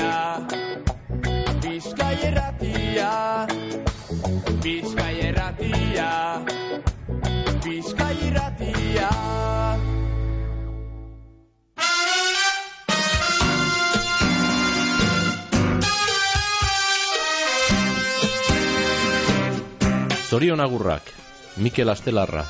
irratia Bizkai irratia Bizkai irratia Bizkai irratia Zorion agurrak, Mikel Astelarra.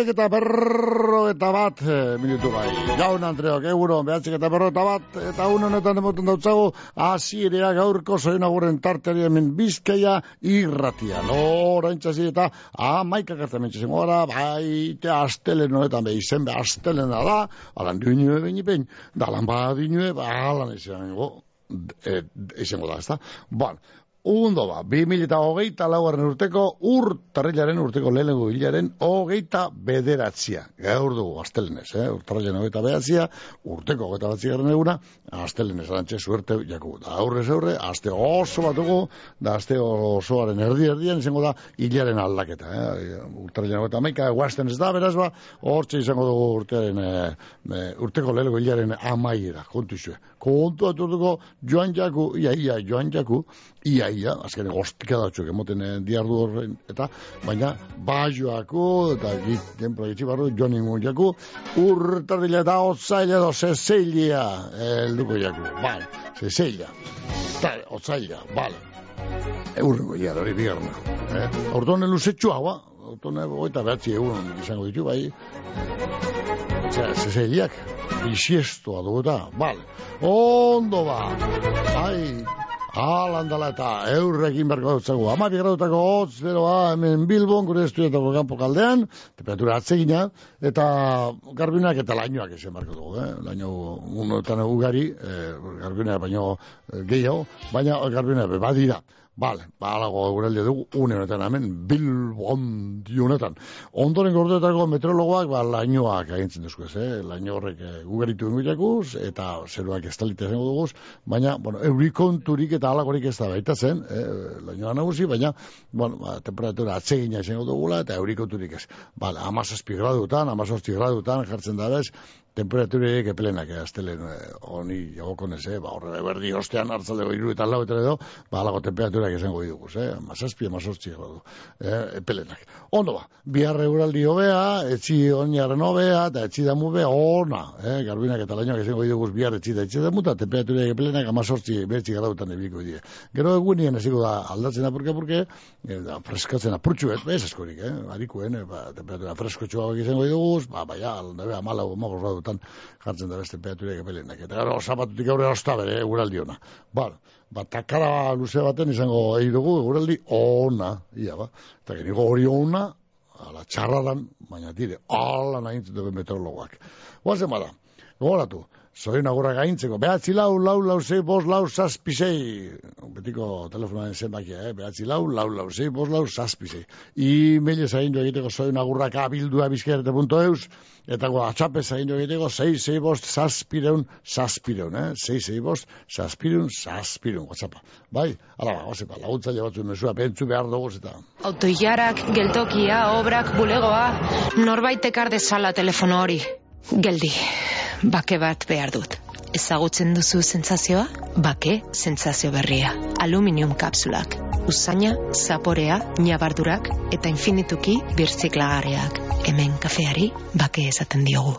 Bederatziek eta berro eta bat e, minutu bai. Gaun Andreok, euro, behatziek eta berro eta bat, eta un honetan emoten dautzago, asirea gaurko zoen aguren tarteri hemen bizkaia irratia. Lora intzazi eta amaika kartan mentxezen gora, bai, te astelen honetan behi zen, be astelen da alan duinue behin ipen, da lan ba alan izango, e, izango da, ez da. Undo ba, 2008 laugarren urteko urtarrilaren urteko lehenengo hilaren hogeita bederatzia. Gaur dugu, astelenez, eh? urtarrilaren hogeita bederatzia, urteko hogeita batzigarren eguna, astelenez, arantxe, suerte jaku. Da aurrez aurre, aste oso bat dugu, da aste osoaren erdi erdian, izango da, hilaren aldaketa. Eh? Urtarrilaren hogeita maika, guazten ez da, beraz ba, hortxe izango dugu urtearen, e, urteko lehenengo hilaren amaiera, kontu izue. Kontu aturduko, joan jaku, ia, ia, joan jaku, ia, ia, azken gostika datxuk emoten eh, diardu horren, eta, baina, bajoako, eta giten proietzi barru, joni jaku, urtardila eta otzaila edo zezeilia, elduko jaku, bale, zezeilia, eta otzaila, bale, eurrengo ia, hori bigarna, eh? Orduan luzetxu hau, orduan goita behatzi egun izango ditu, bai, zezeiliak, bisiestoa dugu eta, bale, ondo ba, bai, Alandala eurrekin berko dutzagu. Amari gradutako hotz, beroa, hemen Bilbon, gure estudietako kanpo kaldean, temperatura atzegina, eta garbinak eta lainoak ezen berko dugu, eh? Laino, unotan ugari, eh, garbinak baino eh, gehiago, baina garbinak badira. Bale, balago euraldia dugu, une honetan hemen, bilbon dionetan. Ondoren gordeetako meteorologoak, ba, lainoak agintzen duzko ez, eh? laino horrek e, ugaritu inguiakuz, eta zeruak ez talite zengo duguz, baina, bueno, eurikonturik eta alakorik ez da baita zen, eh? lainoa nagusi, baina, bueno, ba, temperatura atsegina zengo dugula, eta eurikonturik ez. Bale, amazazpi gradutan, amazazpi gradutan, jartzen da bez, temperaturek epelenak, eh, astelen eh, honi jagokonez, eh, ba, horre berdi ostean hartzaldeko iru eta lau edo, ba, alago temperaturak esango diduguz, eh, mazazpi, mazortzi gradu, eh, epelenak. Ondo ba, biharre uraldi hobea, etzi oniaren hobea, eta etzi damu bea, ona, eh, garbinak eta lainoak esango diduguz bihar etzi da etzi damu, eta temperaturek epelenak amazortzi, bertzi grautan ebiko die. Gero egunien eziko da aldatzen apurke, apurke, eh, da, freskatzen apurtxu, ez, askorik, eh, harikuen, eh, ba, temperatura freskotxuak izango diduguz, ba, baina, aldabe, amalau, amagos gradutan jartzen da beste temperaturek epelenak. Eta gero, zapatutik aurre osta bere, eh, uraldi ona. Ba, ba, takara luze baten izango egi dugu, uraldi ona, ia, ba. Eta genigo hori ona, ala txarradan, baina dire, ala nahi dugu meteorologoak. Oazen bada, Gogoratu, zorin agurra gaintzeko, behatzi lau, lau, lau, zei, bos, lau, zazpi, zei. Betiko telefonoaren zenbakia, eh? behatzi lau, lau, lau, zei, bos, lau, zazpi, zei. E-mail zain egiteko zorin agurrak abildua bizkerte.eus, eta go, atxape zain egiteko, zei, zei, bost, zazpireun, zazpireun, eh? zei, zei, bost, zazpireun, zazpireun, whatsappa. Bai, ala, ba, osepa, laguntza jabatzu mesua, pentsu behar dugu eta. Autoiarak, geltokia, obrak, bulegoa, norbait ekar dezala telefono hori. Geldi, bake bat behar dut. Ezagutzen duzu sentsazioa? Bake, sentsazio berria. Aluminium kapsulak. Usaina, zaporea, nabardurak eta infinituki birziklagarriak. Hemen kafeari bake esaten diogu.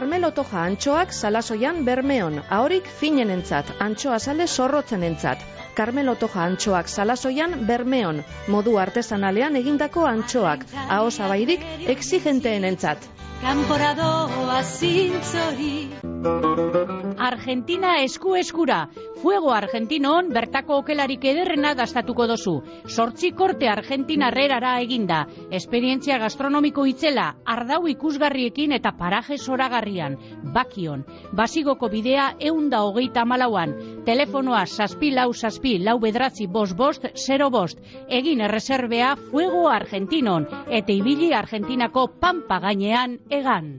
Carmelo Toja antxoak salasoian bermeon, ahorik finenentzat, antxoa sale zorrotzenentzat. Carmelo Toja antxoak salasoian bermeon, modu artesanalean egindako antxoak, aho zabairik exigenteenentzat. Kanporadoa zintzori. Argentina esku eskura. Fuego Argentinon bertako okelarik ederrena dastatuko dozu. Sortzi korte Argentina herrerara eginda. Esperientzia gastronomiko itzela Ardau ikusgarriekin eta paraje zoragarrian. Bakion. Basigoko bidea eunda hogeita malauan Telefonoa saspi lau saspi lau bedratzi bost bost zero bost Egin erreserbea Fuego Argentinon Eta ibili Argentinako pampa gainean egan.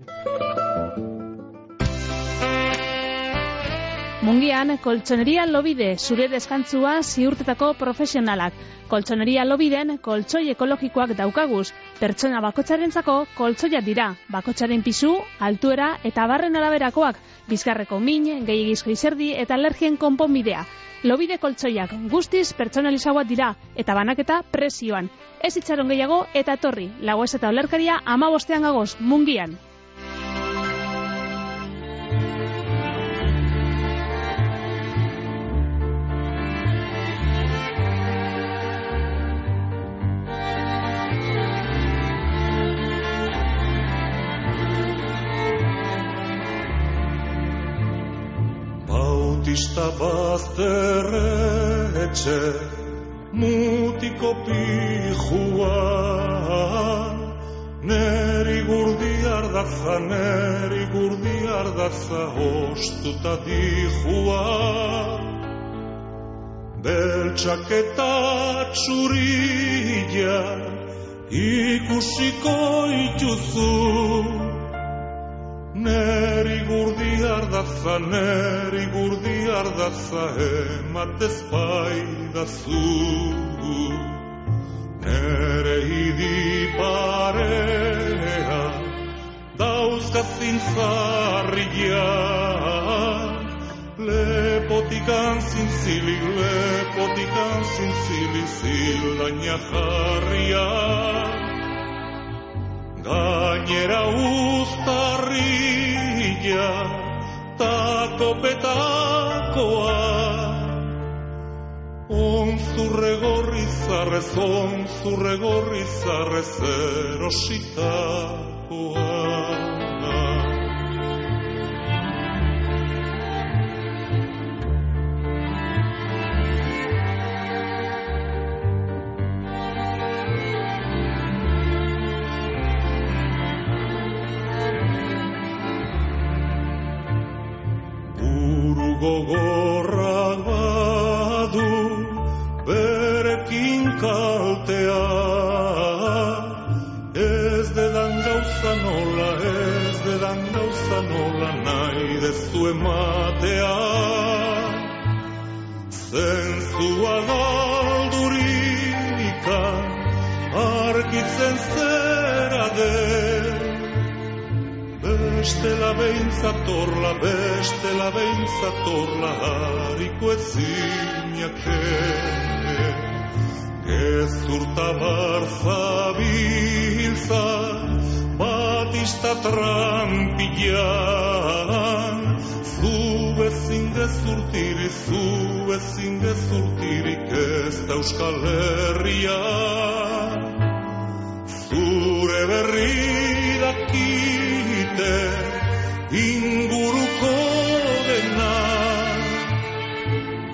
Mungian, koltsoneria lobide, zure deskantzua ziurtetako profesionalak. Koltsoneria lobiden, koltsoi ekologikoak daukaguz. Pertsona bakotxarentzako koltsoia dira. Bakotxaren pisu, altuera eta barren araberakoak. Bizkarreko min, gehiagizko izerdi eta alergien konponbidea. Lobide koltsoiak guztiz pertsonalizagoak dira eta banaketa presioan. Ez itxaron gehiago eta torri. Lagoez eta olerkaria ama bostean gagoz, mungian. Bautista bazterretxe mutiko pijua. Neri gurdi ardaza, neri gurdi ardaza Ostuta dijua. Beltsak eta txurilla Ikusiko ituzu Neri gurdi ardaza, neri gurdi ardaza Ematez paidazu Nere idi parea Dauzka zintzarria. Lepotikan zintzili, lepotikan zintzili Zildaina jarria Gainera uztarria Tako petakoa On zurre gorri zarrez, on zurre gorri zarrez erositakoa. Buru gogorrak badu berekin kaltea Ez dedan gauza nola, ez dedan gauza nola nahi dezu ematea. Zentzua galdurika argitzen zera den Bestela beintzatorla, bestela beintzatorla hariko ezinake Gezurta barza biltza, bat pista trampian Zu ezin gezurtiri, zu ezin gezurtirik ez da Euskal Herria. Zure berri dakite inguruko dena.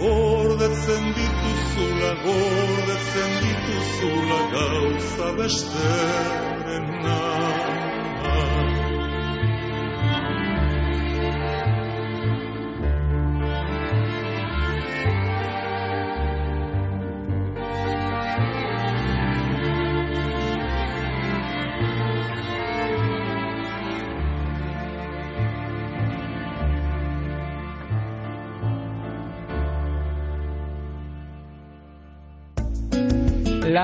Gordetzen dituzula, gordetzen dituzula gauza besterena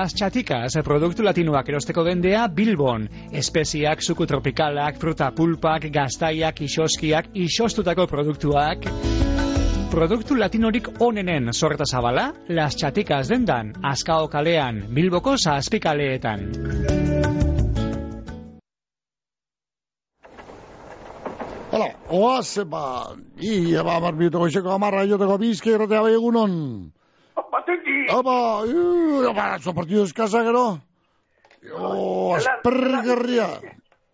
Las Chaticas, produktu latinoak erosteko dendea Bilbon. Espeziak, suku tropikalak, fruta pulpak, gaztaiak, isoskiak, isostutako produktuak. Produktu latinorik onenen sorreta zabala, Las Chaticas dendan, Azkao kalean, Bilboko zazpikaleetan. Hala, oaz, ba, ia ba, marbietako goizeko amarra joteko bizke erratea bai egunon. Batetik! Apa, iu, ba, zo partidu eskasa gero. Jo, aspergerria.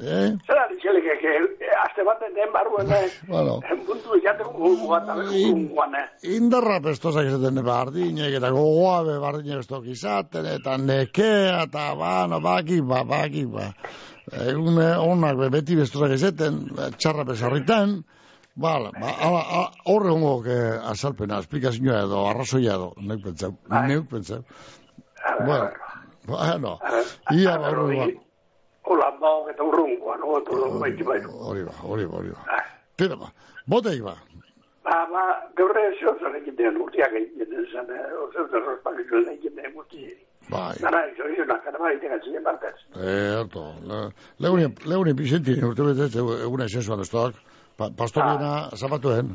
Eh? Zera ditxelik eke, azte baten den barruen, eh? Bueno. Puntu izateko gugu bat, guguan, eh? Indarra pestozak izaten bardinek, eta gogoa be bardinek estok izaten, eta nekea, eta bano, baki, ba, baki, ba. Egun eh, onak be beti bestozak izaten, txarra besarritan, Bala, ba, ala, ala, horre hongo que azalpena, esplikazioa edo, arrazoia edo, neuk pentsau, neuk pentsau. Bueno, bueno, ia ba, horre ba. Hola, bao, eta urrungoa, no? Oto, baiti baitu. Hori ba, hori ba, hori ba. Tira ba, boteik ba. Ba, ba, gaurre zehozan egiten urtiak egiten zen, zehozan rospak egiten egiten guzti. Bai. Gara, izo, izo, nakara baiten gatzien partez. Eh, harto, legunin, legunin pizentin urte betetze eguna esensuan ez toak, pa, pastorina zapatuen.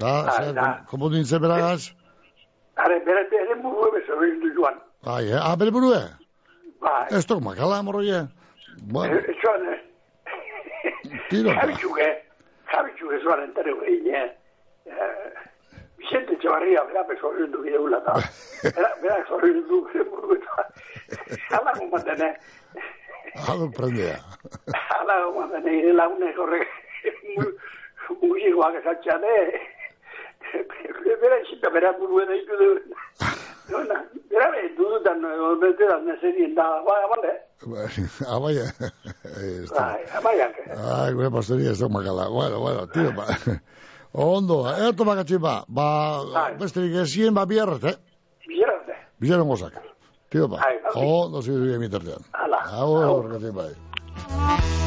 Da, zer, komo dintzen beragaz? Are, bere, bere murue bezo egin joan. Bai, eh, ah, bere burue? Bai. Ez tok makala, morroie. Bueno, Eh, Joan, eh? tiro. Jabitxuge, jabitxuge zoan entere egin, eh? Vicente Etxebarria, bera, bezo egin du gula, eta bera, bezo egin du bide murue, eta hala gomaten, eh? Ado prendea. Hala gomaten, eh? Ire lagunek horrek, mugikoak esatxan, eh? Bera, izita, bera, buruen eitu du. Bera, bera, dudutan, betetan, nezerien da, bai, bale? Ah, vaya. Esto. Bai, amaiak, eh? Ai, gure pastoria ez makala. Bueno, bueno, tiro ba. Ondo, eto bakatxin ba. Ba, besterik ezien, ba, biarrat, eh? Biarrat, eh? Biarrat gozak. Tiro ba. Ondo, zidu dira mitartean. Hala. Hau, bakatxin bai.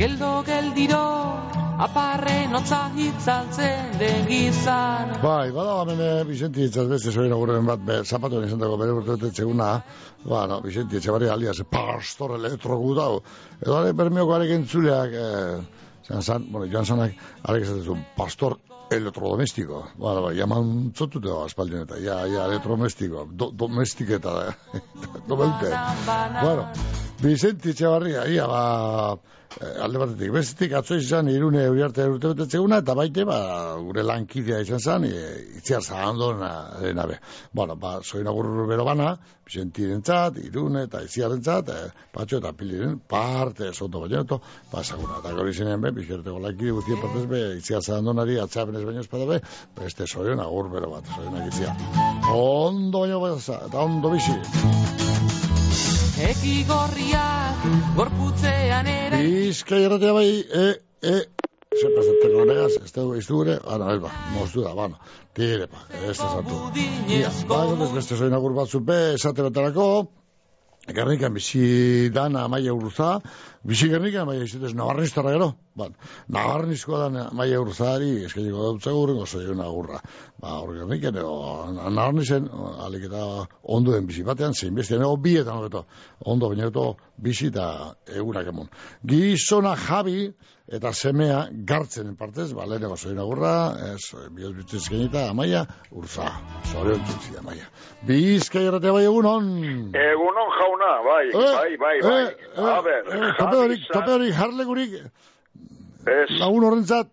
Geldo geldiro, aparren otza hitzaltzen degizan. Bai, bada hemen eh, Vicenti itzaz beste zoin agurren bat, be, zapatuen izan dago bere urte txeguna, bueno, Vicenti etxebarri alias, pastor elektro gutau, edo are bermeoko arek entzuleak, eh, zan zan, bueno, joan zanak, arek esaten zuen, pastor elektrodomestiko, bueno, bai, jaman zotute da, aspaldien eta, ja, ja, elektrodomestiko, do, domestiketa da, domeute, bueno, Vicenti Etxebarria, ia, ba, alde batetik, bestetik atzo izan irune uriarte urte betetzeguna, eta baite, ba, gure lankidea izan zen, e, itziar zahando nabe. Bueno, ba, zoin agur bero bana, Vicenti rentzat, irune eta itziar rentzat, e, patxo eta piliren parte, soto bainoto, ba, zaguna. Eta gori zenean be, bizkerteko lankide guztien partez be, itziar zahando nari, atxapenez baino espada be, beste zoin agur bero bat, zoin agitzia. Ondo baino baza, eta ondo bizi. Eki gorriak, gorputzean ere. Bizkai erratea bai, e, e, se pasatzeko negaz, ez dugu izture, ana, ez ba, moztu da, bano, tire, pa, ez da zartu. Ia, ba, ez beste zoin agur batzu be, esate baterako, Gernikan bizi dana maia urza, bizi gernikan maia izatez nabarniztara gero, ban, nabarnizkoa da maia urzari, eskaileko dautza gurren, oso egun agurra. Ba, hor gernikan, nabarnizen, alik eta onduen bizi batean, zein bestean, ego bietan hobeto, ondo baina eto bizi eta egunak emon. Gizona Javi, eta semea gartzen partez, ba, leheneko zoin agurra, ez, bihot bituz genita, amaia, urza, zorion txutzi, amaia. Bizkai erratea bai egunon. Egunon jauna, bai, bai, bai, bai. A ber, eh, tope horik, tope horik, harlekurik, Ez, lagun horrentzat,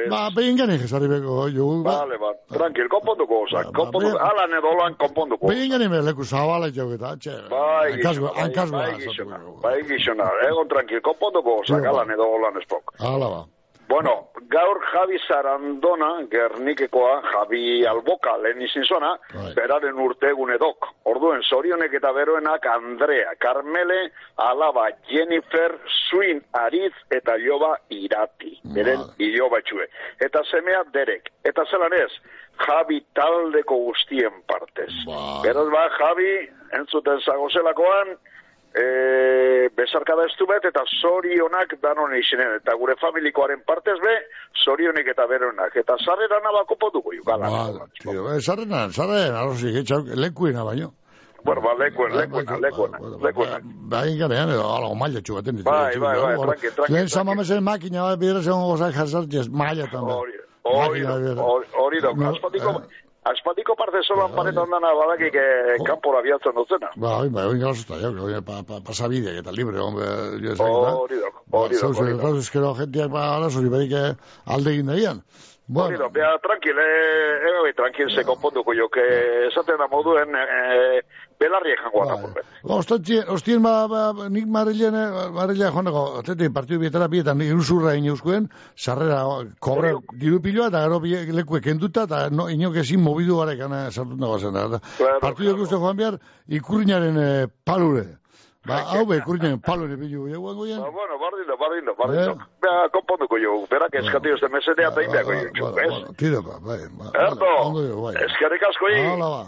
Ez. ba, behin gane jesari beko, jo, ba, vale, ba, tranquil, konponduko osak, konponduko, alan edo lan konponduko. behin gane me leku zabala jau eta, txe, Bai, gizona, bai, bai, gizona, bai, gizona, egon tranquil, konponduko osak, Jo, alan edo lan espok. Hala ba. Bueno, gaur Javi Sarandona, Gernikekoa, Javi Alboka, lehen izin zona, Bai. beraren urtegun edok. Orduen, zorionek eta beroenak Andrea, Carmele, Alaba, Jennifer, Suin, Ariz eta Joba Irati. Beren iloba txue. Eta semea Derek. Eta zelan ez, Javi taldeko guztien partez. Beraz ba, Javi, entzuten zagozelakoan, e, besarkada ez bet, eta zorionak danon izenen, eta gure familikoaren partez be, zorionek eta beronak, eta sarrera nabako potuko jukala. Ba, tio, eh, sarrena, sarrena, arrozik, etxauk, lekuena baino. Bueno, ba, lekuen, lekuena, lekuena, lekuena. Bai, garean, edo, ala, maila txugaten ditu. Bai, bai, bai, tranqui, tranqui, Lehen zamamezen makina, bai, bidera zegoen gozak jasartez, maila tambe. Hori, hori, hori dok, aspatiko, aspatiko parte solan paretan dana badakik eh, kanpora biatzen dutzena. Ba, oi, bai, oin gauzta, jo, que pa, pa, pasabideak eta libre, hombre, jo esak, ba. Hori dok, hori dok, hori dok. Hori eskero jentiak, ba, arazori, barik eh, dagian. Hori dok, bea, tranquil, eh, eh, tranquil, se konponduko jo, que esaten da moduen, eh, belarri jangoa da, por Ba, ostien, ostien, ba, ba, nik marrilean, marrilea joaneko, atete, partidu bietara bietan, nik ursurra inauskuen, sarrera, kobre, diru piloa, eta gero lekuek kenduta, eta no, inok ezin mobidu garek ana sartun dago zen. da. Claro, Partidu ikuste joan behar, ikurriñaren eh, palure. Ba, hau be, ikurriñaren palure bilu, eguan goien. Ba, bueno, bardindo, bardindo, bardindo. Bea, konponduko jo, berak eskatio este mesetea eta inbeako jo, ez? Tira, ba, bai, ba. Jo, bai. eskerrik asko hi. Hala, ba.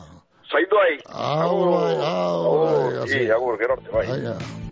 Zaindu hai. Agur, bai, agur, bai, Agur, i, agur, gerorte, bai. Bai,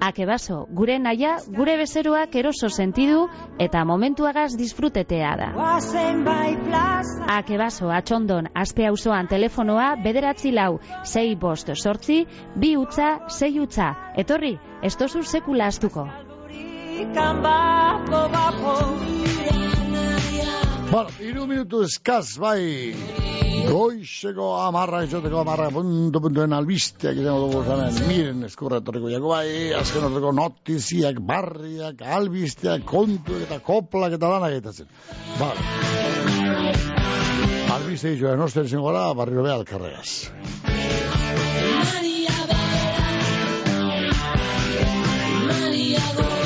Akebaso, gure naia, gure bezeroak eroso sentidu eta momentuagaz disfrutetea da. Akebaso, atxondon, azpe auzoan telefonoa bederatzi lau, sei bost sortzi, bi utza, sei utza. Etorri, ez sekula astuko. Bueno, iru minutu eskaz, bai, goizeko amarra izateko amarra puntu puntuen albisteak izango dugu zanen, miren eskurra torriko jako, bai, azken horreko notiziak, barriak, albisteak, kontuak eta koplak eta lanak eta zen. Bale. Albiste joan osten zen gara, barriro beha alkarregaz. Maria Bea, Maria Bea,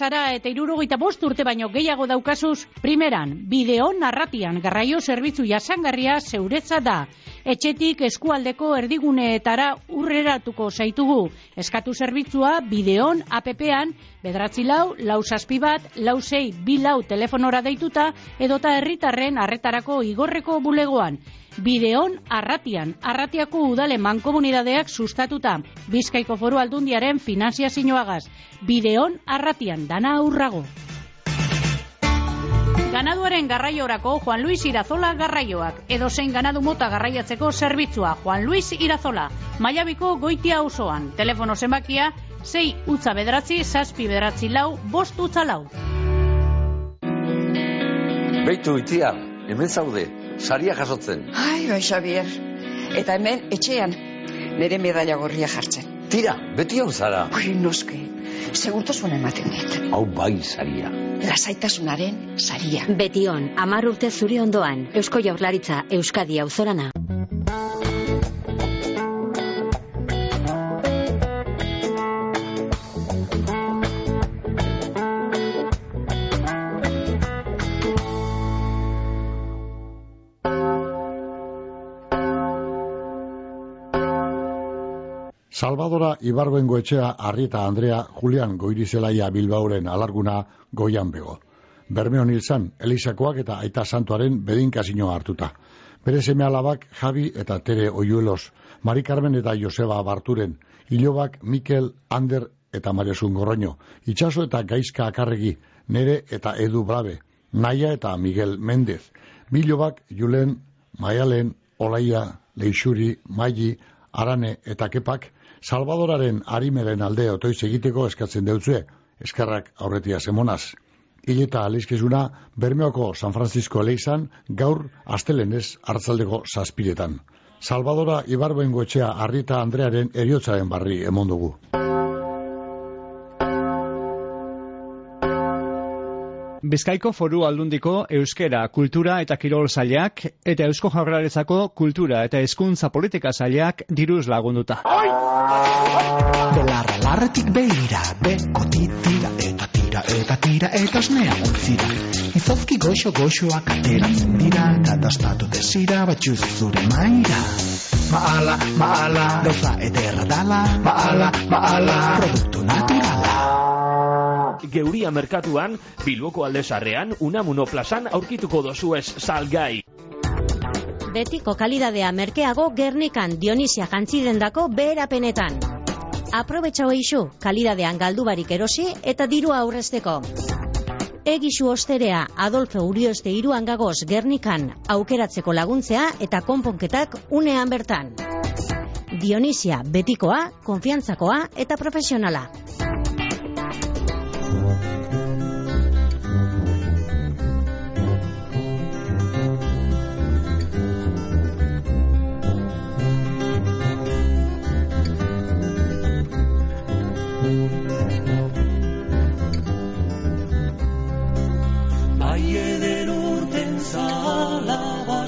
arrasara eta irurogeita bost urte baino gehiago daukazuz, primeran, bideon arratian garraio zerbitzu jasangarria zeuretza da. Etxetik eskualdeko erdiguneetara urreratuko zaitugu. Eskatu zerbitzua bideon APP-an, bedratzi lau, lau saspi bat, lau sei, bi lau telefonora deituta, edota herritarren arretarako igorreko bulegoan. Bideon arratian, arratiako udale mankomunidadeak sustatuta, Bizkaiko foru aldundiaren finanziazioagaz. Bideon arratian, dana aurrago. Ganaduaren garraiorako Juan Luis Irazola garraioak. Edo zein ganadu mota garraiatzeko zerbitzua Juan Luis Irazola. Maiabiko goitia osoan. Telefono zenbakia 6 utza bederatzi, zazpi bederatzi lau, bost utza lau. Beitu itia, hemen zaude, saria jasotzen. Ai, bai, Xavier. Eta hemen, etxean, nire medalla gorria jartzen. Tira, beti hau zara. Ui, noske, segurtasun ematen dit. Hau bai saria. Lasaitasunaren saria. Betion, amar urte zuri ondoan, Eusko Jaurlaritza, Euskadi auzorana. Salvadora Ibarbengo etxea Arrieta Andrea Julian Goirizelaia Bilbauren alarguna goian bego. Bermeon hilzan, Elisakoak eta Aita Santuaren bedinkazinoa hartuta. Bere seme alabak Javi eta Tere Oyuelos, Mari Carmen eta Joseba Barturen, Ilobak Mikel Ander eta Mariasun Gorroño, Itxaso eta Gaizka Akarregi, Nere eta Edu Brabe, Naia eta Miguel Mendez, Bilobak Julen, Maialen, Olaia, Leixuri, Maili, Arane eta Kepak, Salvadoraren harimeren alde otoiz egiteko eskatzen deutzue, eskarrak aurretia semonaz. Ileta alizkizuna, Bermeoko San Francisco eleizan, gaur astelenez hartzaldeko zazpiretan. Salvadora Ibarbengo etxea Arrita Andrearen eriotzaren barri emon dugu. Bizkaiko foru aldundiko euskera, kultura eta kirol zailak eta eusko jaurlaretzako kultura eta hezkuntza politika zailak diruz lagunduta. Belarra larretik behira, beko titira eta tira eta tira eta osnea utzira. Izozki goxo goxoak ateratzen dira, katastatu desira batxuz zure maira. Maala, maala, gauza ederra dala, maala, maala, produktu naturala. Geuria merkatuan, Bilboko aldezarrean, Unamuno plazan aurkituko dozuez salgai. Betiko kalidadea merkeago Gernikan Dionisia jantzidendako beherapenetan. Aprobetxau eixu, kalidadean galdu barik erosi eta diru aurrezteko. Egisu osterea Adolfo Urioste iruan gagoz Gernikan aukeratzeko laguntzea eta konponketak unean bertan. Dionisia betikoa, konfiantzakoa eta profesionala.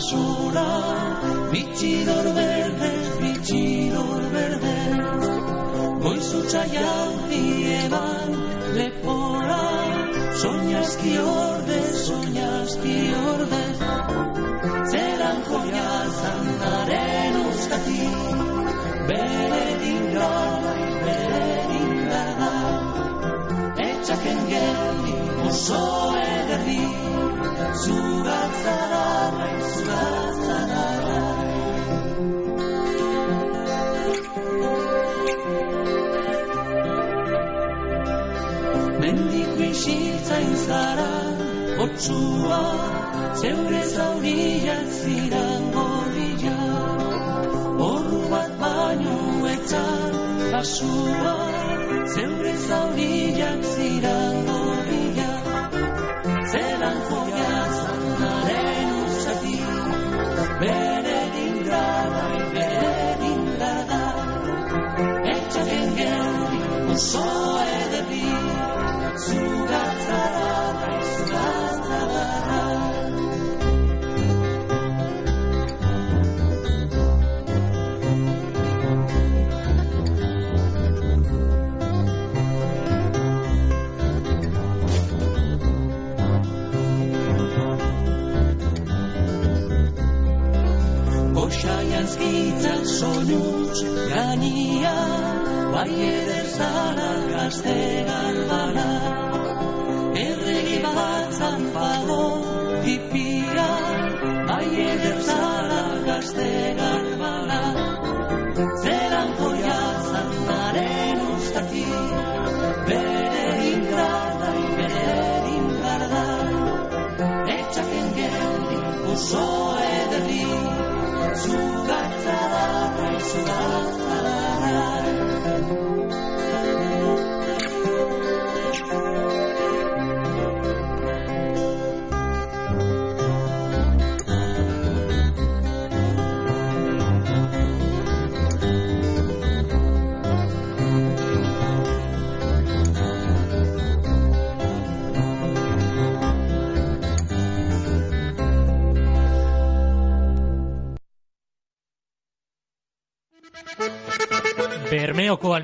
Basura Bitxidor berde, bitxidor berde Goizutxa jauzi eban lepora Soñaski orde, soñaski orde. Zeran joia zandaren ustati Bere dinga, bere dinga da. Etxaken geldi oso ederri Zugatzara, bai, zugatzara Mendiko isiltzain zara Otsua, zeure zauriak ziran gorria Orru bat baino etzan basua Zeure zauriak ziran gorria Bere dingra, bai bere dingra da Etxaken geldi oso zara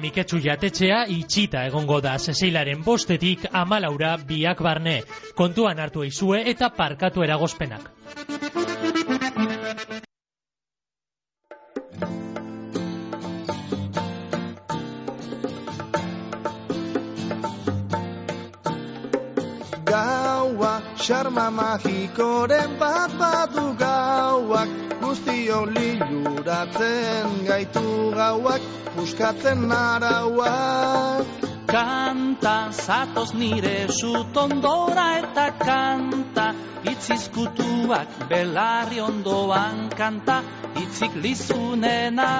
Almiketsu jatetxea itxita egongo da zezeilaren bostetik amalaura biak barne. Kontuan hartu eizue eta parkatu eragozpenak. gaua, xarma magikoren bat badu gauak, guztio liluratzen gaitu gauak, buskatzen arauak. Kanta, zatoz nire sutondora eta kanta, itzizkutuak belarri ondoan kanta, itzik lizunena.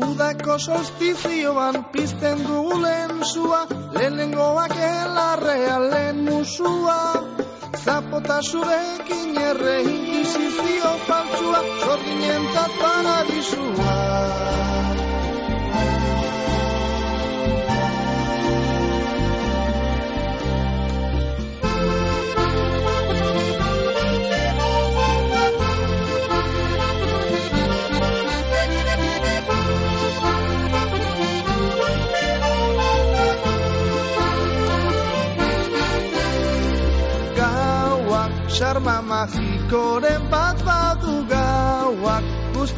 Udako solstizioan pizten dugu lehen zua, lehenengoak elarrea lehen musua. Zapota zurekin erre inkisizio faltsua, sorginentzat paradisua.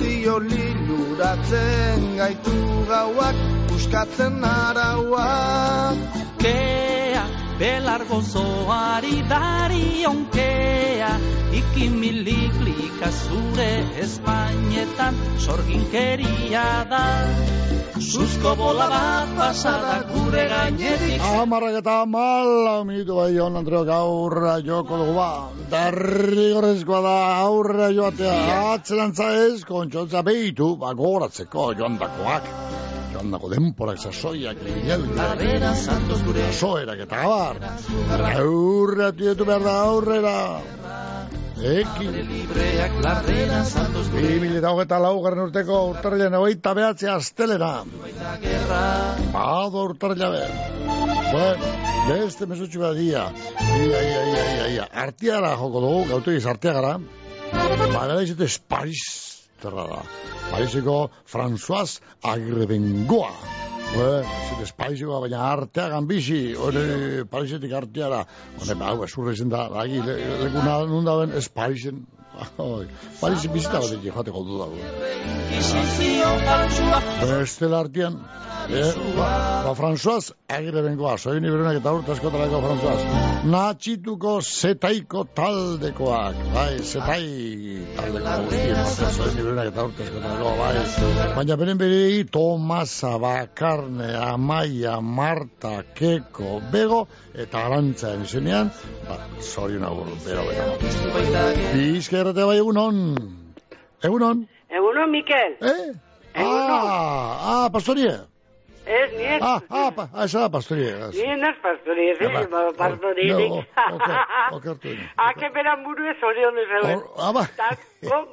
Guztio liluratzen gaitu gauak, buskatzen arauak. Kea, belar gozoari darionkea, ikimilik zure espainetan sorginkeria da. Suzko bola bat pasada gure gainetik. Amarrak eta mala minutu bai hon Andreo gaurra joko dugu ba. Derrigorrezkoa da aurra joatea. Atzelantza ez, kontxotza behitu, ba goratzeko joandakoak. Joandako denporak sasoiak, Ladera Santos gure. Soerak eta gabar. Aurra tietu behar da aurrera. Ekin. Gure. Bi mila eta hogeita laugarren urteko urtarrilean hogeita behatzi astelera. Bado urtarrila be. Bueno, beste mesutxu bat dia. Ia, ia, ia, ia, ia. Artiara joko dugu, gautu iz artiagara. Bagara izate Paris terra da. Pariseko François Agrebengoa. Bueno, zute Pariseko baina arteagan bizi, hori Parisetik arteara. Hone, hau, esurra izen da, lagi, le, lekuna nunda ben. Oi, Parisen bizita bat eki joateko du dago. Inkisizio faltsua. Beste artean, eh, ba, ba François agire bengoa, soin iberenak eta urte askotarako François. Natxituko zetaiko taldekoak, bai, zetai taldeko guztien, bai, soin iberenak eta urte askotarako, bai. Baina beren berei Tomasa, Bakarne, Amaia, Marta, Keko, Bego, eta Arantzaren izenean, ba, zorion agur, bero, bero. Bizkerrate bai egunon. Egunon. Egunon, Mikel. Eh? Ah, ah, pastorie. Ez, ni ez. Ah, ah, pa, ah, esa da pastorie. Ni ez pastorie, ez, ba, ba, pastorierik. No, oker, okertu. Ake beran buru ez orion ez hauen. Ah, ba.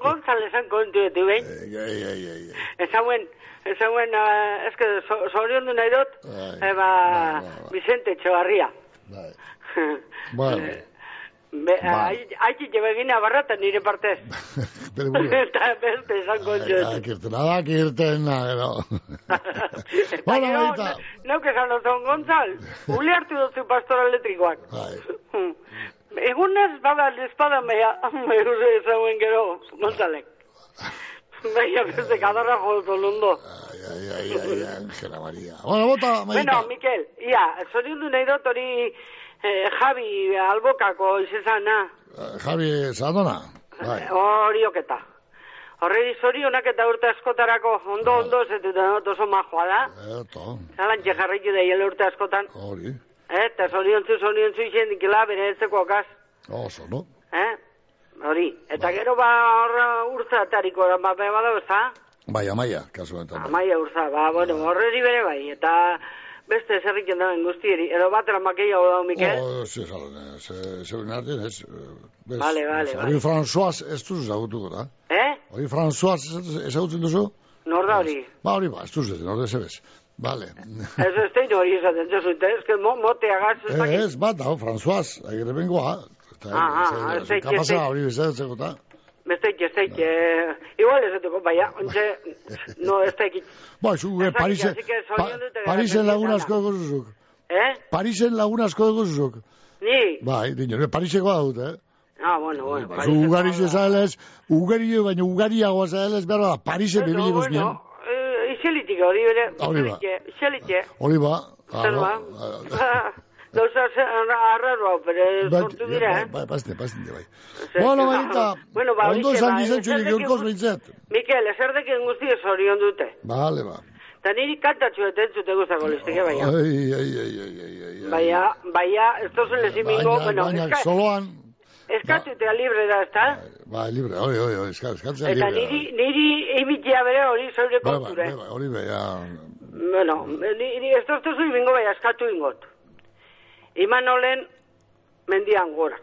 Gonzalezan kontu etu, behin. Ei, ei, ei, ei. Ez hauen, ez hauen, ez que zorion du nahi dut, eba, Vicente Etxebarria. Bai. Bueno. Be, haiti jebe gina barrata nire partez. Bere buru. Eta beste esan kontxo ez. Akirten, akirten, no. Baina, no, neuk esan ozen Gonzal, ule hartu duzu pastora elektrikoak. Bai. Egun ez bada espada mea, mehu ezauen gero, Gonzalek. Baina, beste kadarra jodo londo. Ai, ai, ai, ai, Angela Maria. Bueno, bota, Bueno, Maika. Mikel, ia, zoriondu nahi dut hori eh, Javi albokako izezana. Eh, Javi Sadona. Bai. Hori oketa. Horreri zorionak eta urte askotarako ondo ondo zetuta dut oso majoa da. Eto, Zalantxe jarraitu da hiel urte askotan. hori. Eh, eta zoriontzu zoriontzu izen dikela bere etzeko okaz. Oso, no? Eh? Hori. Eta gero ba horra urtza atariko da, ba, be bada, ezta? Bai, amaia, kasu bai. Amaia urza, ba, bueno, horreri bere bai. Eta beste zerriken dauen guztieri. Edo batera makei hau dau, Mikel? Oh, ze, zalen, ze, zeuen artean, ez. eh, bez, Vale, vale, ez, vale. Hori François ez duzu ezagutuko da. Eh? Hori François ezagutzen duzu? Nor da hori? Ba, hori ba, ez duzu, norde zebez. Vale. Ez ez tein hori esaten, ez zute, ez que mo, motea gaz, ez Eh, ez, bat, hau, François, agirre bengoa. Eta, Ah, ah, ez dakit, ez kapasa, dakit. Besteik, ez dakit, eh, igual ez dutuko, baina, ontxe, no, ez dakit. Ba, zu, eh, Parisen, pa, Parisen lagun asko dugu. Eh? Parisen lagun asko dugu zuzuk. Ni? Bai, dino, Pariseko dut, eh? Ah, bueno, bueno. Ba, Zu ugari zezalez, ugari baina ugariagoa zezalez, behar da, Parisen Bueno, bibili guztien. bueno, eh, hori bere, Hori ba. iselitxe, iselitxe. Hori ba. Zer ba? Gauza ze- arraroa, pero sortu dira, eh? Bai, paste, paste, bai. Bueno, Marita, Bueno, ba, ondo ba, gizentzu eserdekin gaurkoz guz- behintzet. Mikel, eserdekin guzti zorion dute. Bale, ba. Eta niri kantatxu eta entzute guztako listike, baina. Ai, ai, ai, ai, ai, ai, ai. Baina, baina, ez tozen lezimingo, Baina, bueno, baina, eska, soloan, eskatutea libre da, ezta? ba, libre, hori, hori, hori, eska- eskatzea Eta libre. niri, niri imitia bere hori zeure bai, konture. bai, bai, hori be, ja. Bueno, niri ez tozu ingo baina eskatu ingot. Iman olen mendian gora.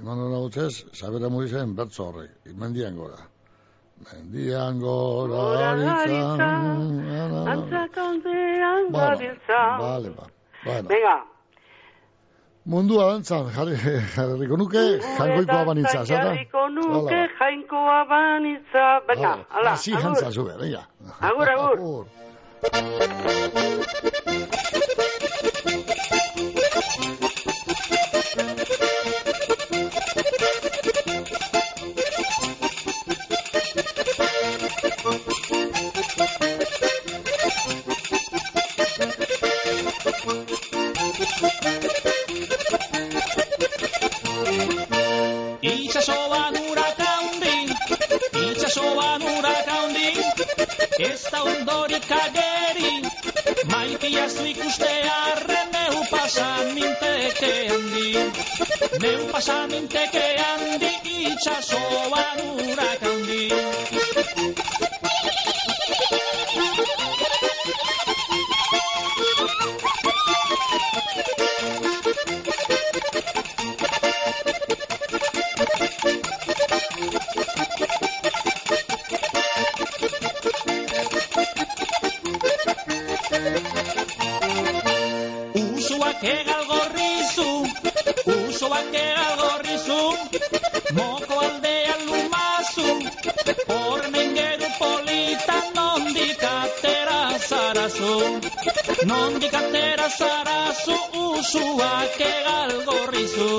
Eman hona gutzez, sabera murizen bertzo horrek, mendian gora. Mendian gora, aritza, Antzakondean gabiltza. Bale, ba. Bueno, Venga, mundua dantzan, jarri, jarriko nuke, jangoikoa banitza, zata? Jarriko nuke jainkoa banitza. Venga, ala, Asi agur. jantza zube, venga. Agur, agur. Itxasoan uraka hundi, itxasoan uraka hundi, ez da ondorik ageri, maitia zu neu pasan minteke handi, neu pasan minteke handi, itxasoan uraka hundi. Thank you. Zarazu, nondik atera zarazu, usuak egal gorrizu.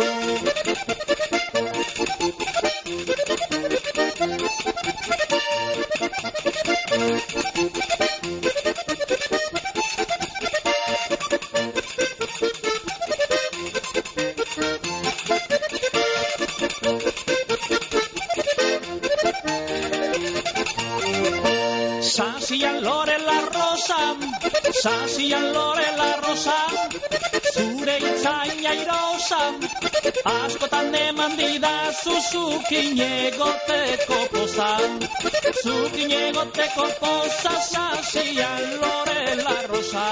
Sasian lore la rosa, sasian lore la rosa, zure itzaina irosa, askotan eman didazu zukin egoteko poza, zukin egoteko poza, sasian lore la rosa.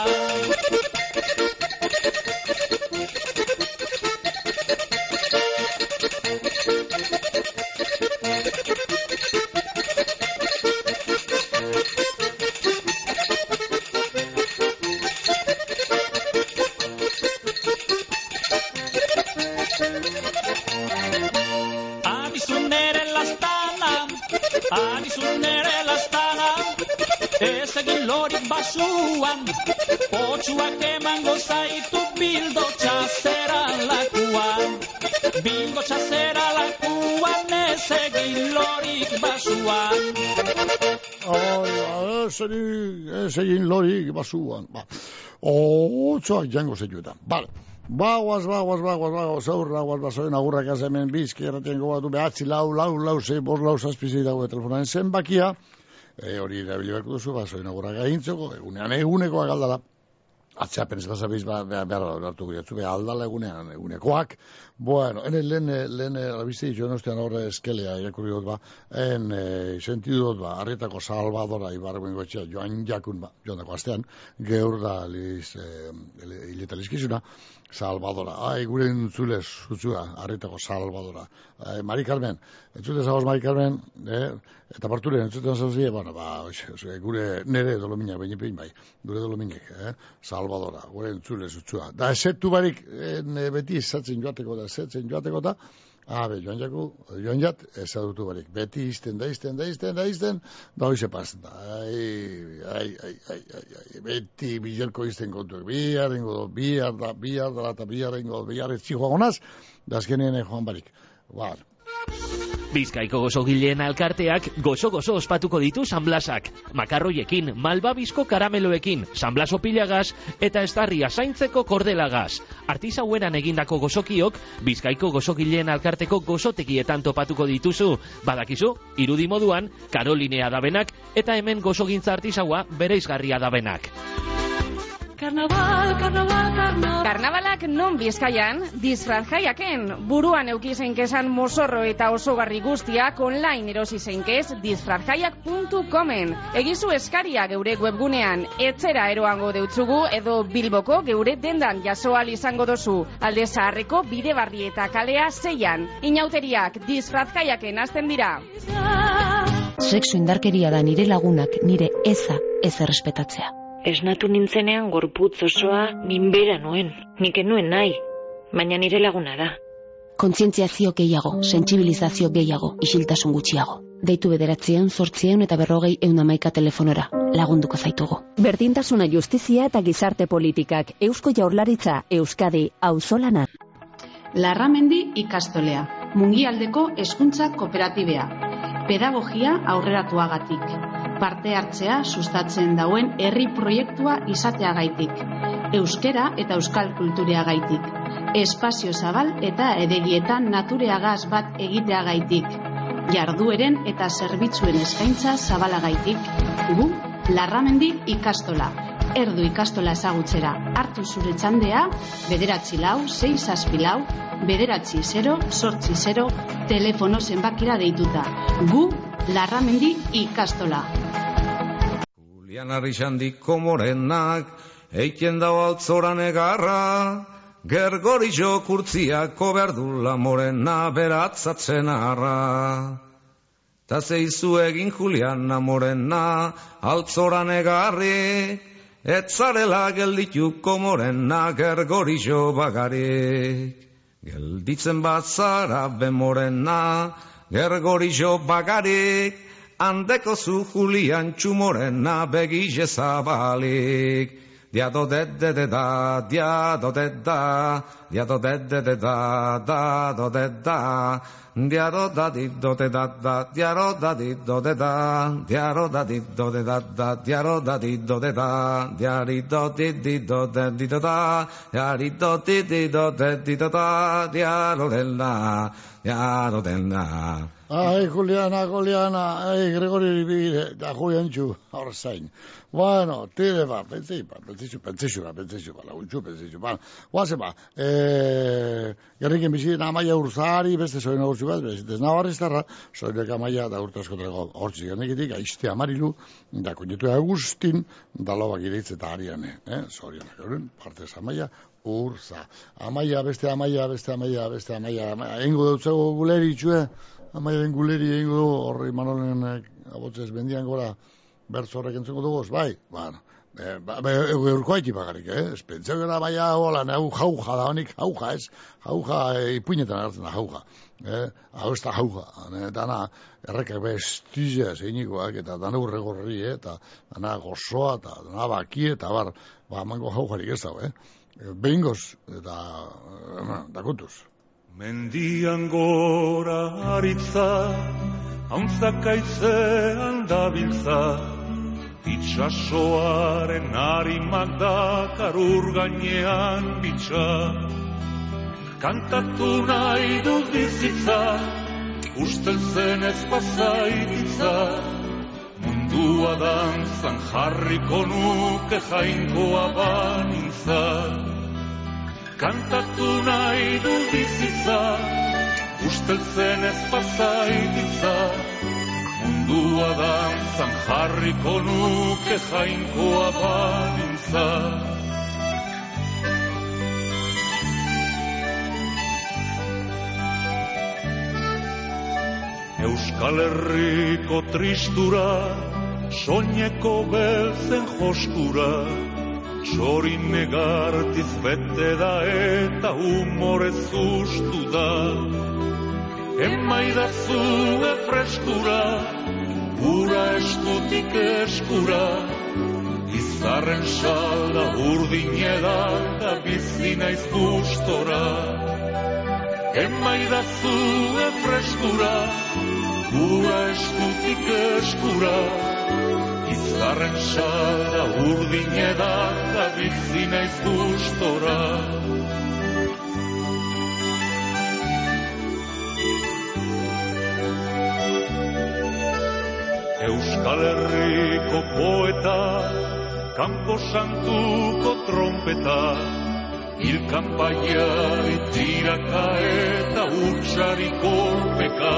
Lorik basuan, otxuak emango zaitu bildo txazera lakuan, bildo txazera lakuan, ez egin lorik basuan. Ez egin, ez egin lorik basuan. Ba, otzoak jango zeituetan. Bale. Bagoaz, bagoaz, bagoaz, bagoaz, aurra, bagoaz, bazoen agurrak az hemen bizki erratien gogatu behatzi lau, lau, lau, zei, bos, lau, zazpizei dago telefonaren zenbakia, e, hori erabili beharko duzu, bazoen agurrak gaintzeko, egunean egunekoa galdala, atzeapen ez bazabiz ba, behar, behar, hartu gure, behar aldala egunean, egunekoak. Bueno, ene lehen, lehen, alabizte ditu, enostean horre eskelea, irakurri dut ba, en, e, sentidu dut ba, arrietako salvadora ibarren gotxea, joan jakun ba, joan dako astean, geur da, liz, e, hileta lizkizuna, Salvadora. Ai, gure entzulez, zutzua, harritako Salvadora. Ai, Mari Carmen, entzute zagoz Mari Carmen, eh? eta parture, entzute zagoz bueno, ba, oix, gure nere dolominak, baina pein bai, gure dolominek, eh? Salvadora, gure entzulez, zutzua. Da, esetu barik, eh, beti esatzen joateko da, esatzen joateko da, Habe, joan jaku, joan jat, ez adutu barik. Beti izten, da izten, da izten, da izten, da hoize pasen da. Ai, ai, ai, ai, ai, ai, beti bilerko izten kontuak. Bihar ingo do, bihar da, bihar da, eta bihar ingo do, bihar ez gonaz, da azkenien joan barik. Bar. Bizkaiko gozogileen alkarteak gozo-gozo ospatuko ditu sanblasak. Makarroiekin, malbabizko karameloekin, sanblaso pilagaz eta estarria zaintzeko kordelagaz. Artizaueran egindako gozokiok, Bizkaiko gozogileen alkarteko gozotekietan topatuko dituzu. Badakizu, irudi moduan, Karolinea dabenak eta hemen gozogintza artizaua bere izgarria dabenak. Karnaval, karnaval, karnaval. Karnavalak non bizkaian, disfrazjaiaken, buruan eukizein kesan mozorro eta osogarri guztiak online erosi zeinkez disfrazjaiak.comen. Egizu eskaria geure webgunean, etzera eroango deutzugu edo bilboko geure dendan jasoal izango dozu. Alde zaharreko bide barri eta kalea zeian. Inauteriak disfrazjaiaken azten dira. Sexu indarkeria da nire lagunak nire eza ez errespetatzea. Esnatu nintzenean gorputz osoa minbera nuen, nik nuen nahi, baina nire laguna da. Kontzientziazio gehiago, sentsibilizazio gehiago, isiltasun gutxiago. Deitu bederatzien, sortzien eta berrogei eunamaika telefonora. Lagunduko zaitugu. Berdintasuna justizia eta gizarte politikak. Eusko jaurlaritza, Euskadi, auzolana. Larramendi ikastolea. Mungialdeko hezkuntza kooperatibea. Pedagogia aurreratuagatik parte hartzea sustatzen dauen herri proiektua izateagaitik, euskera eta euskal kulturea gaitik, espazio zabal eta edegietan natureagaz bat egiteagaitik, jardueren eta zerbitzuen eskaintza zabalagaitik, gu, larramendi ikastola, erdu ikastola ezagutzera, hartu zure txandea, bederatzi lau, zei zazpi bederatzi 0, sortzi 0, telefono zenbakira deituta. Gu, larramendi ikastola. Julian Arixandiko morenak, eiken dau altzoran egarra, gergori jo kurtziako berdula morena beratzatzen arra. Ta zeizu egin Juliana morena, altzoran egarri, etzarela geldituko morena gergori jo bagarik. Gelditzen bat zara be morena, gergori jo bagarik, handeko zu Julian txumorena begize zabalik. Diado de de de da, diado de da, diado de de de da, da do de da, diado da di do de da da, diaro da di do de da, diaro da di do de da da, diaro da di do de da, diari do di di do de di do da, diari do di di do de di do da, diaro de la, diaro de la. Ai, Juliana, Juliana, ai, Gregori bide, da Julian txu, hor zain. Bueno, tire ba, pentsei ba, pentsei pentsei ba, pentsei ba, laguntxu, pentsei ba. Guazen ba, e, gerriken bizi amaia urzari, beste zoin urtsu bat, beste ez nabarriztarra, zoinek amaia da urte askotreko hortzi gernekitik, aizte amarilu, da konetu Agustin, da lobak ireitz eta ariane, eh, euren, parte ez amaia, urza. Amaia, beste amaia, beste amaia, beste amaia, engo dutzego guleri itxue, amairen guleri egingo du, horri manolen abotzez bendian gora, bertzo horrek entzuko dugu, bai, bueno, e, ba, ba, eurko haiti bagarik, eh? Espentzeu gara baina hola, hau jauja da honik, jauja ez, jauja e, ipuinetan hartzen da jauja, eh? hau ez da jauja, dana errekak bestizia zeinikoak, eta dana urregorri, eh? eta dana gozoa, eta dana baki, eta bar, ba, mango jaujarik ez dago, eh? Behingoz, eta, dakutuz. Mendian gora aritza, hauntzak aitzean dabiltza, itxasoaren harimak dakar ur gainean bitxa. Kantatu nahi dut bizitza, ustel zen ez pasaititza, mundua dantzan jarriko nuke jainkoa banintza. Kantatu nahi du bizitza, usteltzen ez pasaititza, mundua dantzan jarriko nuke jainkoa banintza. Euskal Herriko tristura, soineko beltzen joskura, Sorin negartiz bete da eta humorez ustu da. Emaidazu freskura, ura eskutik eskura, izarren salda urdineda da bizina izbustora. Emaidazu freskura, ura eskutik eskura, izarren salda urdineda da bizina izbustora. Euskal Herriko poeta, Kampo Santuko trompeta, Ilkan baiari tiraka eta utxari kolpeka.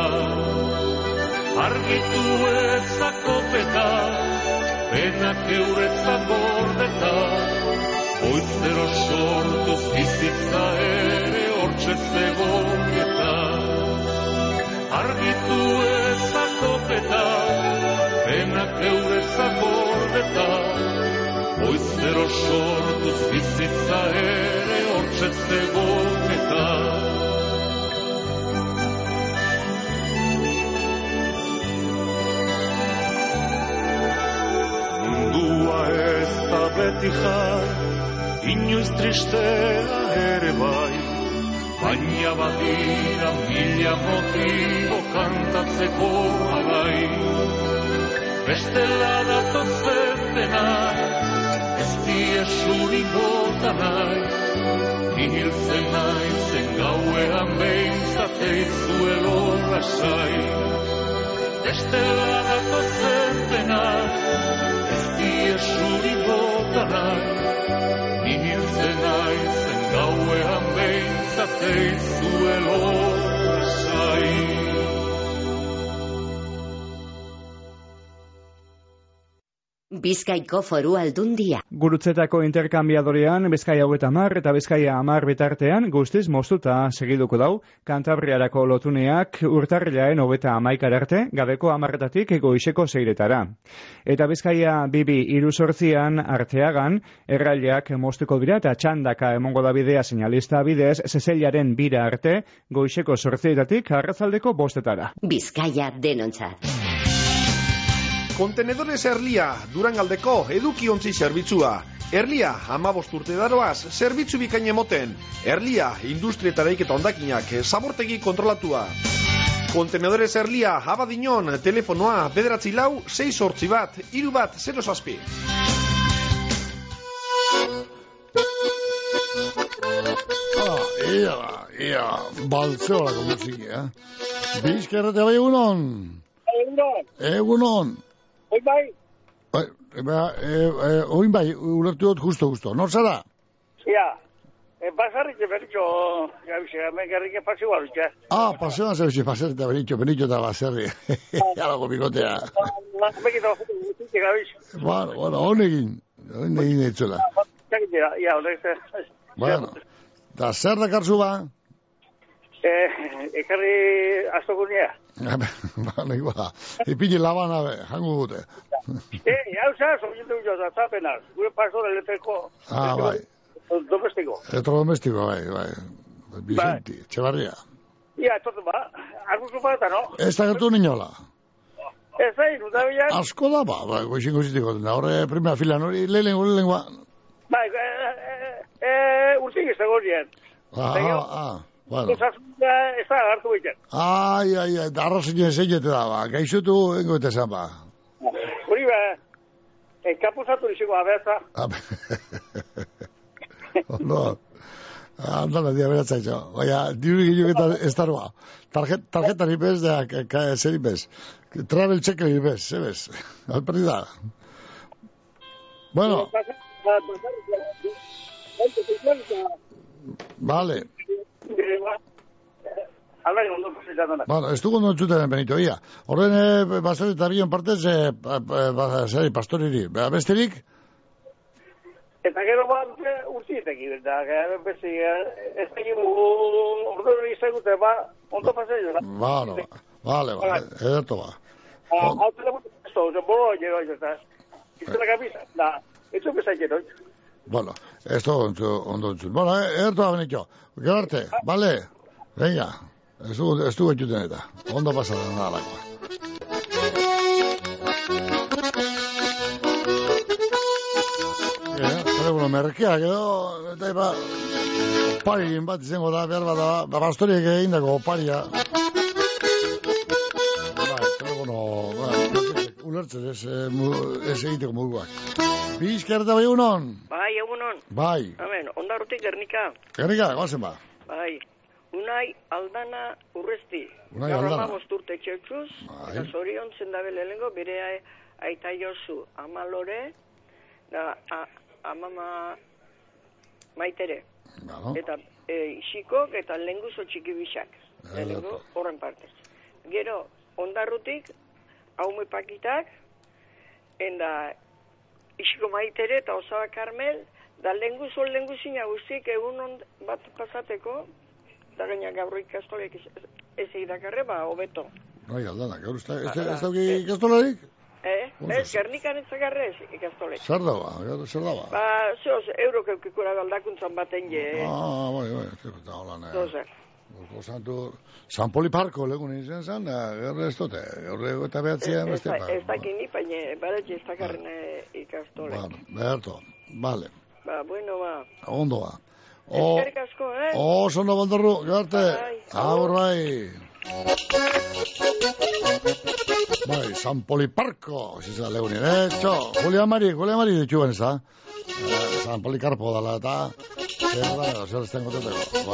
Argitu ezakopeta, penak eurezak gordeta, Oizero sortuz bizitza ere hortxe zegoeta. Argitu ezakopeta, penak eurezak gordeta, Oizero sortuz bizitza ere hortxe zegoeta. Ez da beti jai, inoiz tristea ere bai, baina badira mila motibo kantatzeko agai. Bestela datozen denak, ez diesuri bota nahi, Nihiltzen naizen gauean behintzate izuelo lasai. Bestela datozen denak, naizen gauean behintzate izuelo lasai. Bizkaiko foru aldundia. Gurutzetako interkambiadorean Bizkaia hogeta amar eta Bizkaia amar bitartean guztiz moztuta segiduko dau, kantabriarako lotuneak urtarrilaen hogeta amaikar arte, gabeko amarretatik goizeko zeiretara. Eta Bizkaia bibi iruzortzian arteagan, erraileak moztuko dira eta txandaka emongo da bidea señalista bidez, zezeliaren bira arte, goizeko sortzietatik arrazaldeko bostetara. Bizkaia denontzat. Kontenedores Erlia, Durangaldeko edukiontzi zerbitzua. Erlia, amabost urte daroaz, zerbitzu bikain emoten. Erlia, industrietara iketa ondakinak, zabortegi kontrolatua. Kontenedores Erlia, abadinon, telefonoa, bederatzi lau, 6 sortzi bat, iru bat, 0 zazpi. Ah, ia, ia, baltzeolako musiki, eh? Bizkerrete bai egunon? Egunon. Egunon. Oi bai, Bai, ba, e, e, oin bai, ulertu dut justo, justo. Nor zara? ia. E, basarrik berritxo, ja bize, hemen gerrik pasi guarutxe. Ah, paseoan zebezi, pasean eta benitxo, benitxo eta baserri. Jalago bikotea. Mekita guztitik gabiz. Bueno, bueno, honegin, honegin eitzela. Txakit dira, ia, honek ze. Bueno, da zer dakarzu ba? Eh, ekarri astokunia. ba, nahi ba, ipini labana be, jango dute. Eh, hau za, sobientu jo, da zapenaz. Gure paso del lepeko. Ah, bai, Domestiko. elektrodomestiko, bai, bai. Vicenti, Etxebarria. Ia, etortu ba, arguzu ba eta no? Ez da gertu ninola. Ez da, inuta bilan. Asko da, ba, ba, goixin goxitiko. Da, horre, primera filan, hori, lehen, hori lengua. Bai, eh, eh, eh, urtik ez dago nien. Ah, ah, ah. Bueno. Ez da hartu egiten. Ai, ai, ai, da arrazine zeilete da, ba. Gaixotu, engo eta esan, ba. Hori ba, enkapuzatu izango abeza. Ondo. Andala, dia beratza itxo. Oia, diru gillo eta ez darua. Tarjet, tarjeta ni bez, da, zer ni bez. Travel check ni bez, ze bez. Alperdi. Bueno, vale. Bueno, ez dugu nontzuten benito, ia. Horren, eh, basari eta bion partez, eh, pa- pa- ba, zeri, pastoriri. Ba, Besterik? Eta gero bat urtietek da, gero bezi, ez egin ordu hori izagute, ba, ondo pasitatu da. Bueno, ba. Vale, ba. Ederto ba. Hau tela mutu esto, boro gero, eta, izela kapisa, da, etxo bezai gero. Bueno, esto ondo ondo entzun. Bueno, eh, ederto ba benito. Gero arte, vale? Venga. Ez dugu, ez dugu entzuten eta. Ondo pasada nalakoa. Ja, telefono merkeak edo, eta ba, opari bat izango da, behar bada, ba, bastoriek egindako oparia. Ulertzen ez, eh, ez egiteko moduak. Bizkerta bai unon? Bai, egunon. Bai. Hemen, ondarrutik Gernika. Gernika, goazen ba. Bai. Unai aldana urresti. Unai Gaur Aldana. hamabost urte txekuz. Bai. Eta zorion zendabe lehenengo, bere aita jozu amalore, da a, amama maitere. Claro. Eta e, isikok eta lenguzo txiki bisak. Lehenengo horren partez. Gero, ondarrutik, haume pakitak, enda isiko maitere eta osaba karmel, da lenguzo lenguzina guztik egun on bat pasateko, da gaina gaur ikastolek ez, ez idakarre, ba, hobeto. Bai, aldana, gaur uste, ez, ez dauki ikastolarik? Eh? Ez, gernikan ez zagarrez ikastolek. Zer dagoa, gaur zer dagoa? Ba, zeoz, euro keukikura aldakuntzan baten je. Ah, bai, bai, eta holan, eh. Zozer. Urko santu, San Poliparko legun izan zen, da, gaur ez dute, gaur eta behatzia Ez beste, ba, ez dakini, baina badatxe ez dakarren eh, ikastolek. bueno, beharto, vale, Ba, bueno, ba. ondo ba. O, Eskerrik asko, eh? oso ondo bandorru, garte, agur bai. Bai, San Poliparko, zizela legun eh, txo, Julian Mari, Julian Mari dituen, ez da? Eh, San Polikarpo dala, eta, zer da, zer ez tengo teteko,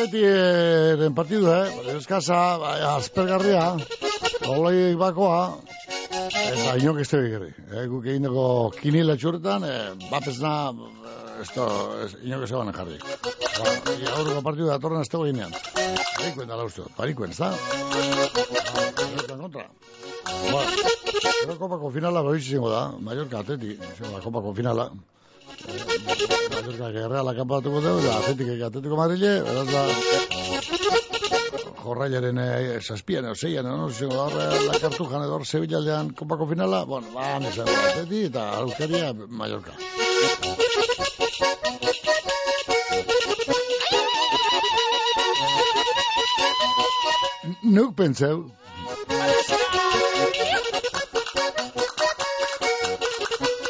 atletiren partidu, eh? Eskasa, bai, aspergarria, olai bakoa, eta inok ez tebi Eh? Guk egin dago kinila txurretan, eh, bapesna, eh, ez, inok ez egon jarri. Ba, ia aurreko partidu da torren ez tego ginean. Barikuen dala uste, barikuen, ez da? Ah, kontra. Ba, kopako finala goiz izango da, Mallorca atleti, da kopako finala. Mallorca gerreala kanpatuko dugu, da atletik atletiko Madrile, beraz da, jorrailaren eh, zazpian, zeian, no? Zingo da horre, lakartu jan edo hor Sevillaldean kopako finala, bueno, ba, nesan atleti eta Euskaria Mallorca. Nuk pentseu.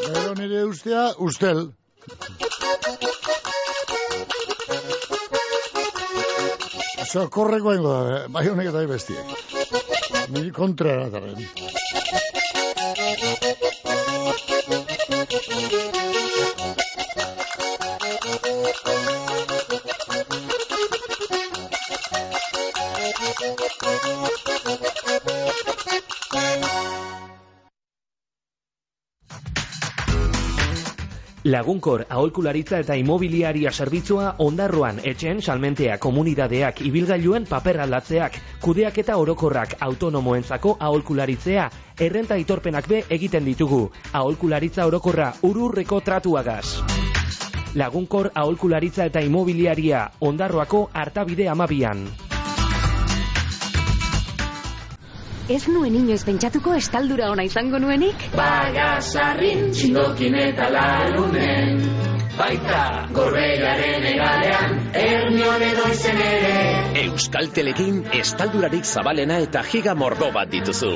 Gero nire ustea, ustel. Sokorreko ingo da, bai honek eta bestiek. Niri kontra eratarren. Lagunkor aholkularitza eta imobiliaria zerbitzua ondarroan etxen salmentea komunidadeak ibilgailuen paper aldatzeak, kudeak eta orokorrak autonomoentzako aholkularitzea, errenta itorpenak be egiten ditugu, aholkularitza orokorra ururreko tratuagaz. Lagunkor aholkularitza eta imobiliaria ondarroako hartabide amabian. Ez nuen inoiz pentsatuko estaldura ona izango nuenik? Bagasarrin txindokin eta lalunen Baita gorbeiaren egalean Ernion edo izen ere Euskaltelekin estaldurarik zabalena eta giga mordo bat dituzu.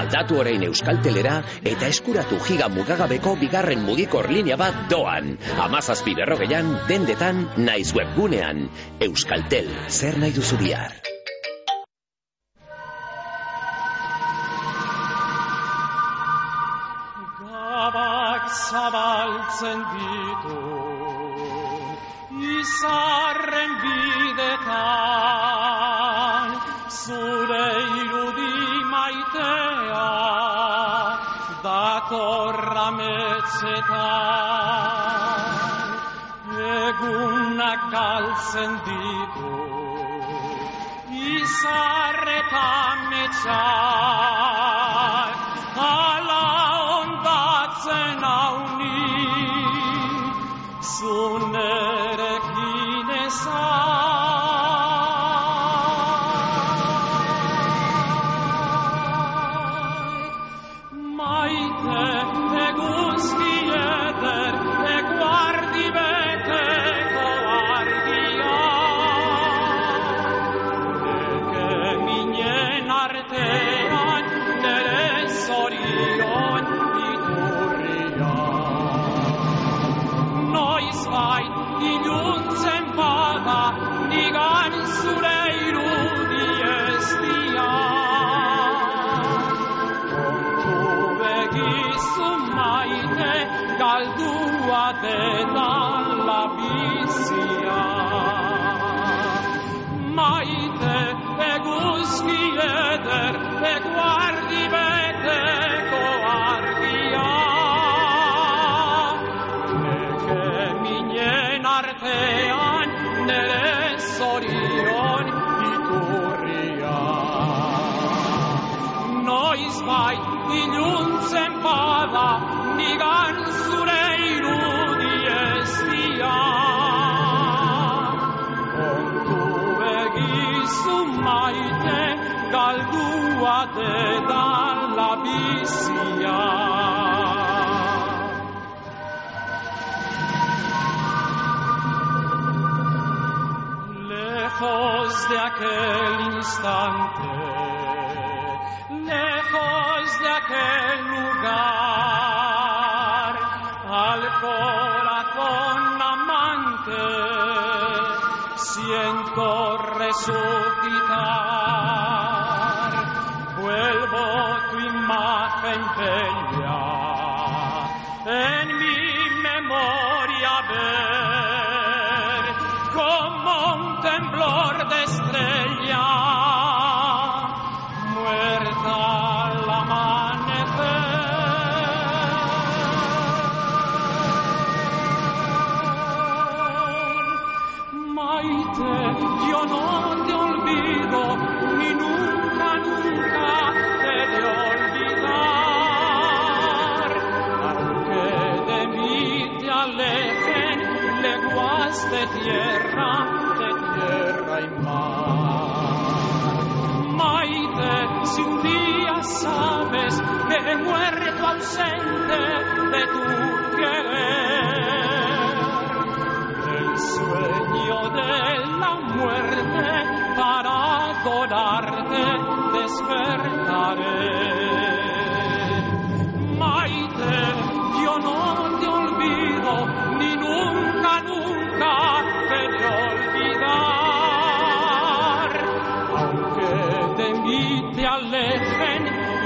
Aldatu orain Euskaltelera eta eskuratu giga mugagabeko bigarren mugikor linea bat doan. Amazazpi berrogeian, dendetan, naiz webgunean. Euskaltel, zer nahi duzu bihar? Zabaltzen ditu. Izarren bidetan Zure irudi maitea Datorra metzetan Egunak galtzen ditu Izarretan metxak de aquel instante, lejos de aquel lugar, al corazón amante siento resucitar. Hey. De tu querer, el sueño de la muerte para adorarte despertaré. Maite, yo no te olvido, ni nunca, nunca te de olvidar. Aunque de mí te alejen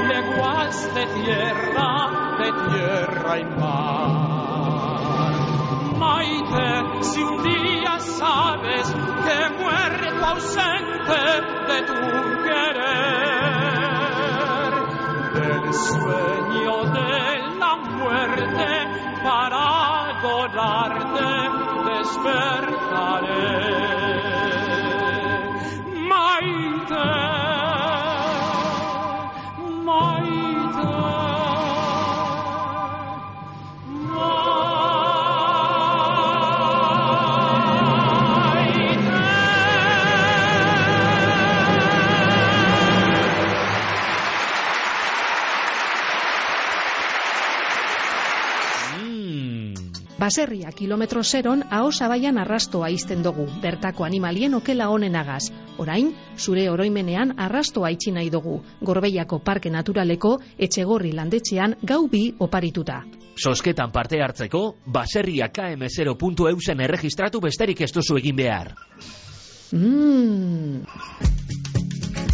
leguas de tierra, mar. Maite, si un día sabes que he muerto ausente Baserria kilometro zeron aho zabaian arrastoa izten dugu, bertako animalien okela honenagaz. Orain, zure oroimenean arrastoa itxi nahi dugu, Gorbeiako Parke Naturaleko etxegorri landetxean gau bi oparituta. Sosketan parte hartzeko, baserria km0.eusen erregistratu besterik ez duzu egin behar. Mmm...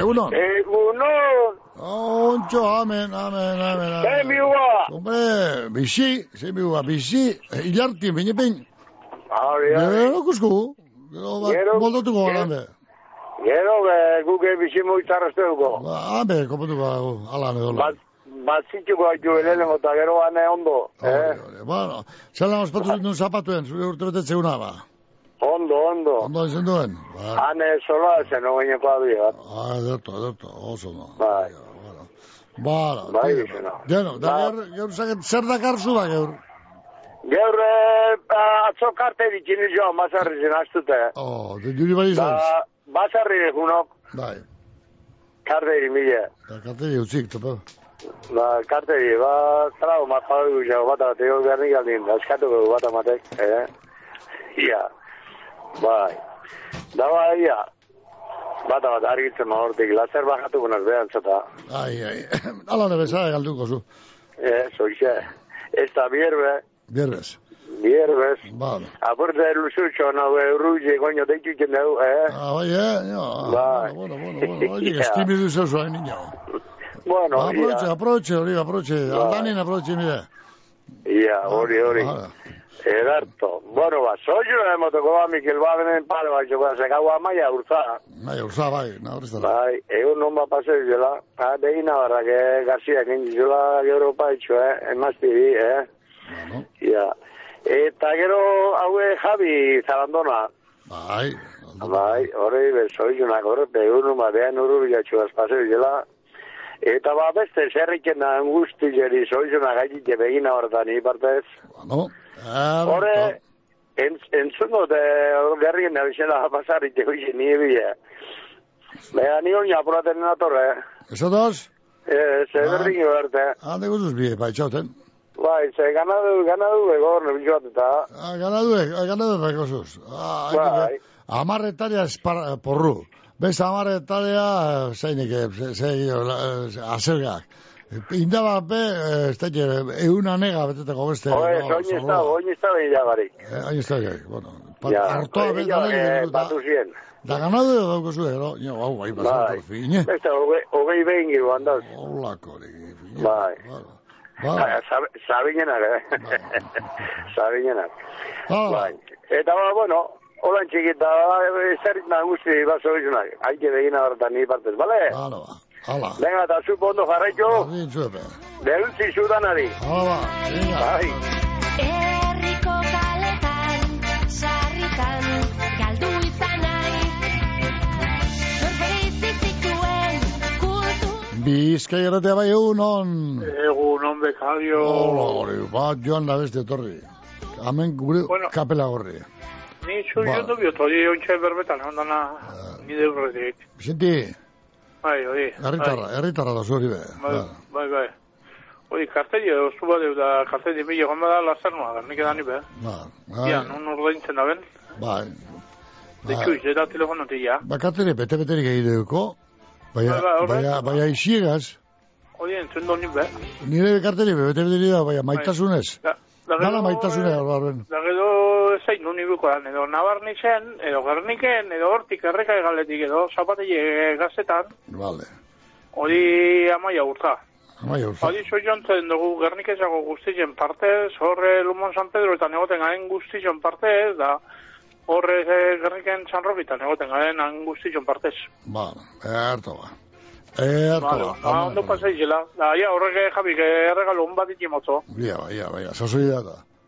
Egunon. Egunon. Ontxo, amen, amen, amen. amen. Zein biua. Hombre, bizi, zein biua, bizi, hilartin, bine pein. Hori, hori. Gero kusku, gero Gero- moldatuko gero- guke bizi muitarrazte duko. Ba, be, kopatuko, ala, edo. Bat, bat zitxuko haitu lehenengo eta gero ane ondo. Eh? Bueno, zelan ospatu ditun zapatuen, zure urte betetze una, ba. Ondo, ondo. Ondo izan duen. Ba, Hane sola zen, no gaineko abia. ah, ederto, ederto, oso no. Bai. Bara, Bai, tío, izena. Gero, da, Ba. gero, gero, zaket, zer dakarzu da, gero? Gaur, eh, atzo karte dikin joan, basarri zen astute. Oh, de juri bai izan. Da, basarri egunok, Bai, karte mila. da, kate utzik, topo. Ba, karte di, ba, trau, ma, padu jau, bat bat, ego garnik aldin, da, eskatu dugu bat amatek, eh? Ia, bai. Da, ba, ia, bat bat, argitzen hortik, lazer bajatu gunaz behan zata. Ai, ai, ala nebeza galduko zu. Eh, soixe. Ez da bierbe, Bierbez. bierbez. Ba, Apurte lusutxo, no, eurruze, goño, deitu iten dugu, eh? ah, bai, eh, jo, Bai. bueno, bueno, bueno, oye, que Ja. estimidu zeu zuen, niño. Bueno, Aproche, ia, aproche, hori, aproche, Bai. aldanin aproche, mire. ia, hori, hori. Hala. Ederto. Bueno, ba, soio, eh, motoko ba, Mikel ba, benen pale, ba, joko, sekau amaia urza. Nahi, urza, bai, nahorrezta. Bai, egun non ba paseo zela. Ha, behin nabarrak, eh, Garcia, egin zela Europa itxo, eh, emazti bi, eh. Ja. Eta gero, haue Javi Zarandona. Bai. Bai, hori, bezoizunak, hori, begun, ba, behan uru bilatxu paseo zela. Eta ba, beste, zerriken da angustizeri zoizuna gaitik begin horretan, ni partez. Bueno, Hore, entz, entzungo de gerrien da bizela pasarrik de hoxe ni bile. Bea, ni oin apuraten natorre. Eso dos? Eh, ze berrin berte. Hande guzuz bie, bai, txauten. Bai, ze ganadu, ganadu begor, nebitxu bat eta. Ah, ganadue, ganadue bai gozuz. Ah, Bai. Amarre talia espar, porru. Bez amarre talia, zeinik, eh, zei, azergak. Indaba be, eh, ez teke, euna nega beteteko beste. Oe, no, soin ez da, oin ez da. Eh, Hain ez da, bueno. Pa, Ja, hartoa be, oin da, eh, da, batu zien. da ganadu edo dauko zu, ero? Jo, hau, bai, Bai. basatu, fine. Beste, hogei- behin gero handaz. Olako, Bai. Bai. Sab- Sabinenak, eh? Sabinenak. Ah. Bai. Eta, ba, bueno, holan txikita, zerrit nagusi baso izunak. Haike begin horretan ni partez, bale? Hala, ba. Hala. Venga, eta zu ondo jarraiko, Bardin zuepe. behuntzi zudanari. Hala, ba. Venga. Bai. Herriko kaletan, sarritan, galdu izan nahi. Kultu Bizkai erratea bai egun on. Egun, on bekario. Hola, hori, bat joan da beste etorri. Hemen gure Bueno. kapela gorri. Zu Ba. jotu biot, hori ontsa berbetan, ondana, nide urretik. Vicenti, Bai, hori. herritarra, herritarra da zuri be. Bai, bai, bai. Hori, karteli, ostu bat edo, da karteli mila, gomba da lazer noa, nik edan ibe. Ba, bai, Ja, non ordaintzen da ben, bai. deitu iz, eta telefonotik, ja. Bakatere, bete-beterik egiteko, baina, Bai, bai, baina, baina isiegaz, Hori, entzun do nibe. nire karteri bete-beterik da, baina maitasunez. Da, da gero, maitasunez, eh, horren. Da gero, zein nun ibukoan, edo nabarnizen, edo gerniken, edo hortik erreka egaletik, edo zapatile gazetan, Vale. hori amaia urta. Bai, urza. Hori zo jontzen dugu gernik ezago guztien partez, horre Lumon San Pedro eta negoten garen guztien partez, da horre eh, gerniken San Robita negoten garen guztien partez. Ba, erto ba. Vale, ba. ba, ondo pasaizela. Da, ja, horrek eh, jabik erregalo hon bat iti motzo. Ia, ba, ia, ba, ia, sasoi da.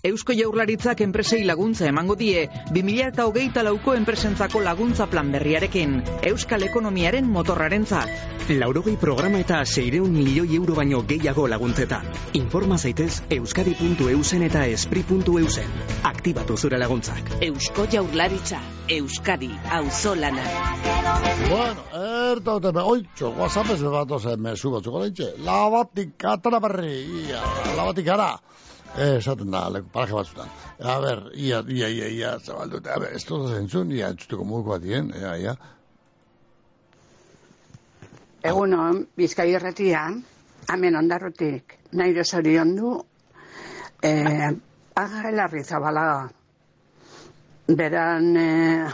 Eusko Jaurlaritzak enpresei laguntza emango die 2008 lauko enpresentzako laguntza plan berriarekin. Euskal ekonomiaren motorrarentzat. Laurogei programa eta seireun milioi euro baino gehiago laguntzetan. Informa zaitez euskadi.eusen eta espri.eusen. Aktibatu zure laguntzak. Eusko Jaurlaritza, Euskadi, auzolana. Bueno, erta dute me, oitxo, whatsapp ez bat ozen mesu batzuk oraintxe. Labatik atara berri, labatik ara. Eh, esaten da, leku, paraje batzutan. A ber, ia, ia, ia, ia, zabaldute, a ber, ez dut zentzun, ia, entzuteko muguko batien, ia, ia. Egunon, bizkai erretian, hemen ondarrutik, nahi zorion du, eh, agalarri zabalaga. Beran, eh,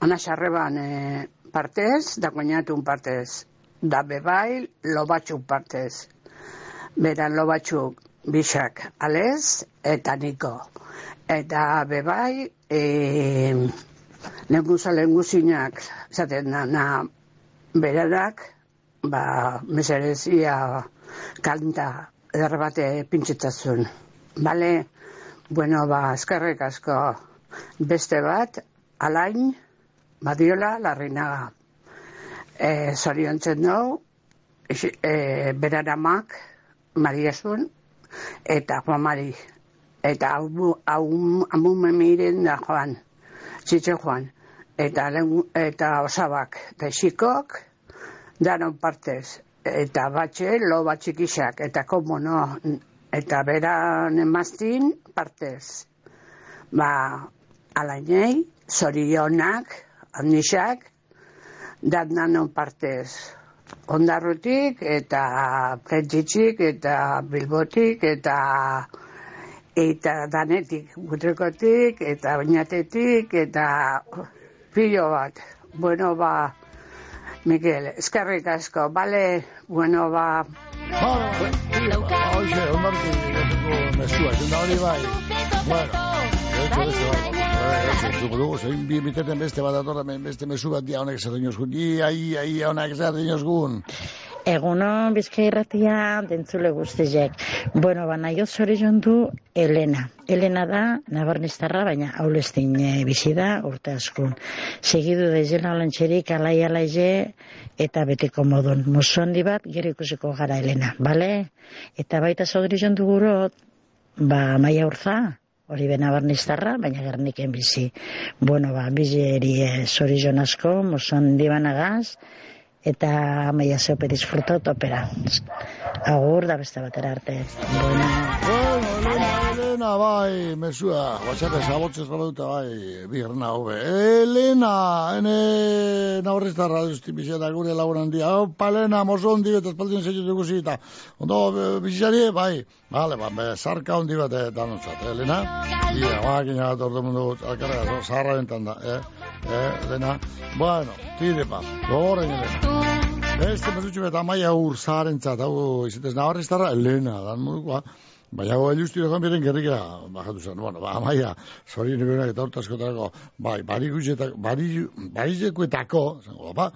anasarreban eh, partez, da koinatun partez, da bebai, lobatxuk partez. Beran lobatxuk bixak alez eta niko. Eta bebai, e, lenguza lenguzinak, zaten da, na, beradak, ba, meserezia kanta erbate pintxetasun. Bale, bueno, ba, eskerrik asko beste bat, alain, badiola, larrinaga. E, zoriontzen dugu, e, beraramak, Mariasun, eta Juan. Eta hau miren da Juan, txitxe Juan. Eta, eta osabak, eta xikok, danon partez. Eta batxe, lo batxikisak, eta komo no, eta beran emaztin partez. Ba, alainei, zorionak, handisak, dat nanon partez ondarrutik eta prentzitzik eta bilbotik eta eta danetik butrekotik eta bainatetik eta pilo bat. Bueno, ba, Miguel, eskerrik asko, bale, bueno, ba... Hoxe, ondarrutik mesua, junda hori bai. Bueno, Eso, eso, dugu, zein bi miteten beste bat atorra, beste mesu bat dia honek dinoz gun. Ia, ia, ia, honek zer dinoz gun. Eguno bizkairratia dentzule guztizek. Bueno, ba, nahi zorion du Elena. Elena da, nabarnistarra, baina haulestin e, bizi da, urte askun. Segidu da izena lantxerik, alai alaize, eta beteko modun. Musondi bat, gero ikusiko gara Elena, bale? Eta baita zorion du gurot, ba, maia urza, hori bena barniztarra, baina gerniken bizi. Bueno, ba, bizeri e, zorion asko, muson dibanagaz, eta maia zeupe disfrutot opera. Agur da beste batera arte. Bueno. Elena, bai, mesua, guatxate, sabotzez baduta, bai, birna hobe. Elena, ene, naurrez da radiosti bizeta gure lagunan dia. Hau, palena, mozo hondi bat, espaldien zeitu dugu zita. Ondo, bizitari, bai, bale, ba, be, zarka hondi bat, eh, danontzat, Elena. Ia, makina bat ordu mundu, alkarra, zaharra bentan da, eh, eh, Elena. Bueno, tide pa, gogoren, Elena. Beste mesutxu eta maia ur zaharentzat, hau izatez nabarriztarra, Elena, dan modukoa. Baina hau elustu joan beren gerrika bajatu zen. Bueno, ba, maia, zori nire eta hortazkotarako, bai, barikuzetako, barikuzetako, zango, ba,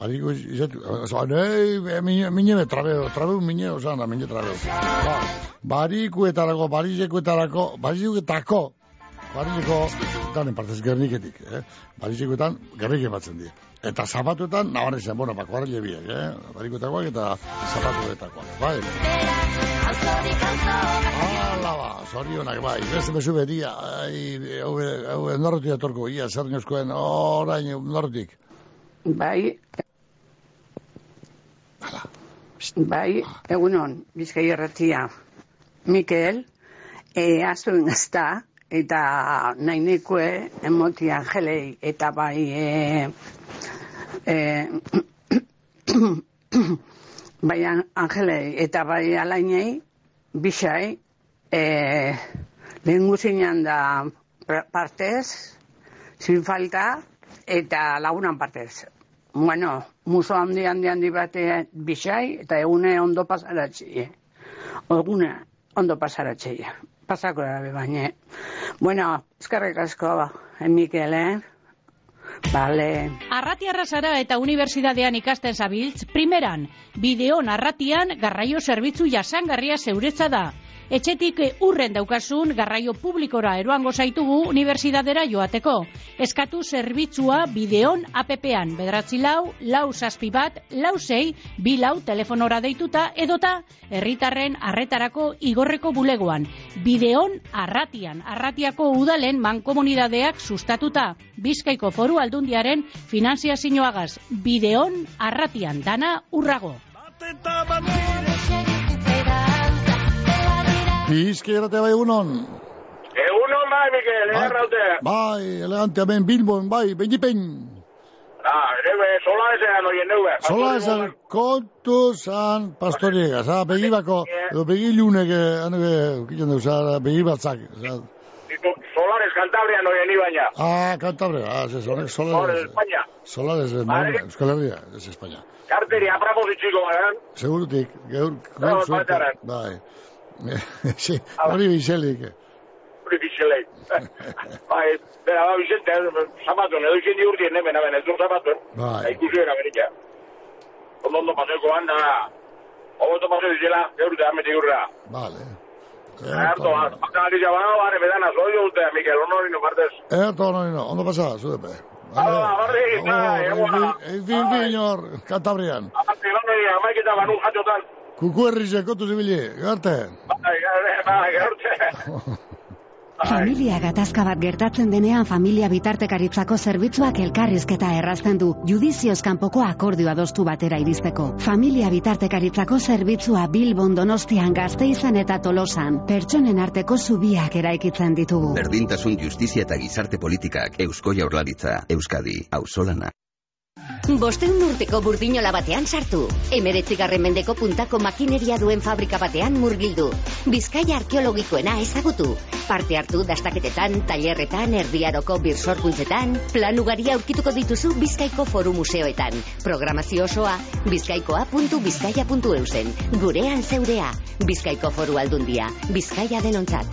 barikuzetako, nei, mine me trabeo, trabeo mine, osan, mine trabeo. Ba, barikuetarako, barikuetarako, barikuetako, barizeko, danen partez gerniketik, eh? Barizikoetan gerrik ematzen die. Eta zapatuetan, nabarri zen, bueno, bako biek, eh? Barikuetakoak eta zapatuetakoak, bai. Hala ba, zorionak bai, beste bezu beria, ai, hau, norrotik atorko, ia, zer nioskoen, orain, norrotik. Bai, Hala, Bai, egunon, bizkai erratia. Mikel, e, azuen ezta, eta nahi nekue emoti angelei, eta bai, e, e, bai an- angelei, eta bai alainei, bisai, e, lehen guzinean da partez, sin falta, eta lagunan partez. Bueno, muso handi handi handi bate bisai, eta egune ondo pasaratxe. Egune ondo pasaratxe. Pasako da baina. Bueno, eskerrik asko, eh, Mikel, eh? Vale. Arratiarra zara eta unibertsitatean ikasten zabiltz, primeran, bideo narratian garraio zerbitzu jasangarria zeuretza da. Etxetik eh, urren daukasun garraio publikora eroango zaitugu unibertsitatera joateko. Eskatu zerbitzua bideon APP-an, bederatzi lau, lau zazpi bat, lau sei, bi lau telefonora deituta edota herritarren arretarako igorreko bulegoan. Bideon arratian, arratiako udalen mankomunidadeak sustatuta. Bizkaiko foru aldundiaren finanziazioagaz. Bideon arratian, dana urrago. Bizki bai egunon. Egunon bai, Mikel, Bai. erraute. Bai, elegante hemen Bilbon, bai, beñipen. Ah, ere, sola ezean oien neue. Sola esan kontu zan pastoriegas, ah, begibako, edo begilunek, eh, anege, kitzen duz, ah, begibatzak. Ditu, Solares Cantabrian oien ibaina. Ah, Cantabria, ah, sonek, Hor, Solares, España. Solares, eh, Bai. Euskal Herria, ez España. Karteri, apramos itxiko badan. Segurutik, No, suerte, baitaran. bai. Sí, hori bizelik. Hori fixelei. Bai, bera, ba, Vicente, zapaton, edo izen diurtien hemen, hemen, ez du zapaton. Bai. Ikusi era berika. Ondo ondo paseko banda, oboto paseo dizela, geurte amete gurra. Vale. Harto, baka ari jabana, bare, bedana, zoio dute, Mikel, honori no partez. Erto, no, no, ondo pasa, zudepe. Ah, barri, da, egua. Ez bin, binor, Cantabrian. Arte, honori, amaiketa banu jatxotan. Kuku herrize, kontu zibili, garte. Bai, bai, bai, geurte. Familia gatazka bat gertatzen denean familia bitartekaritzako zerbitzuak elkarrizketa errazten du, judizioz kanpoko akordioa adostu batera iristeko. Familia bitartekaritzako zerbitzua Bilbon Donostian Gazteizan eta Tolosan, pertsonen arteko zubiak eraikitzen ditugu. Berdintasun justizia eta gizarte politikak Eusko Jaurlaritza, Euskadi, Auzolana. Bosteun urteko burdinola batean sartu. Emeretzigarren mendeko puntako makineria duen fabrika batean murgildu. Bizkaia arkeologikoena ezagutu. Parte hartu dastaketetan, tailerretan, erdiaroko birsorkuntzetan, plan ugari aurkituko dituzu Bizkaiko Foru Museoetan. Programazio osoa bizkaikoa.bizkaia.eusen. Gurean zeurea. Bizkaiko Foru Aldundia. Bizkaia denontzat.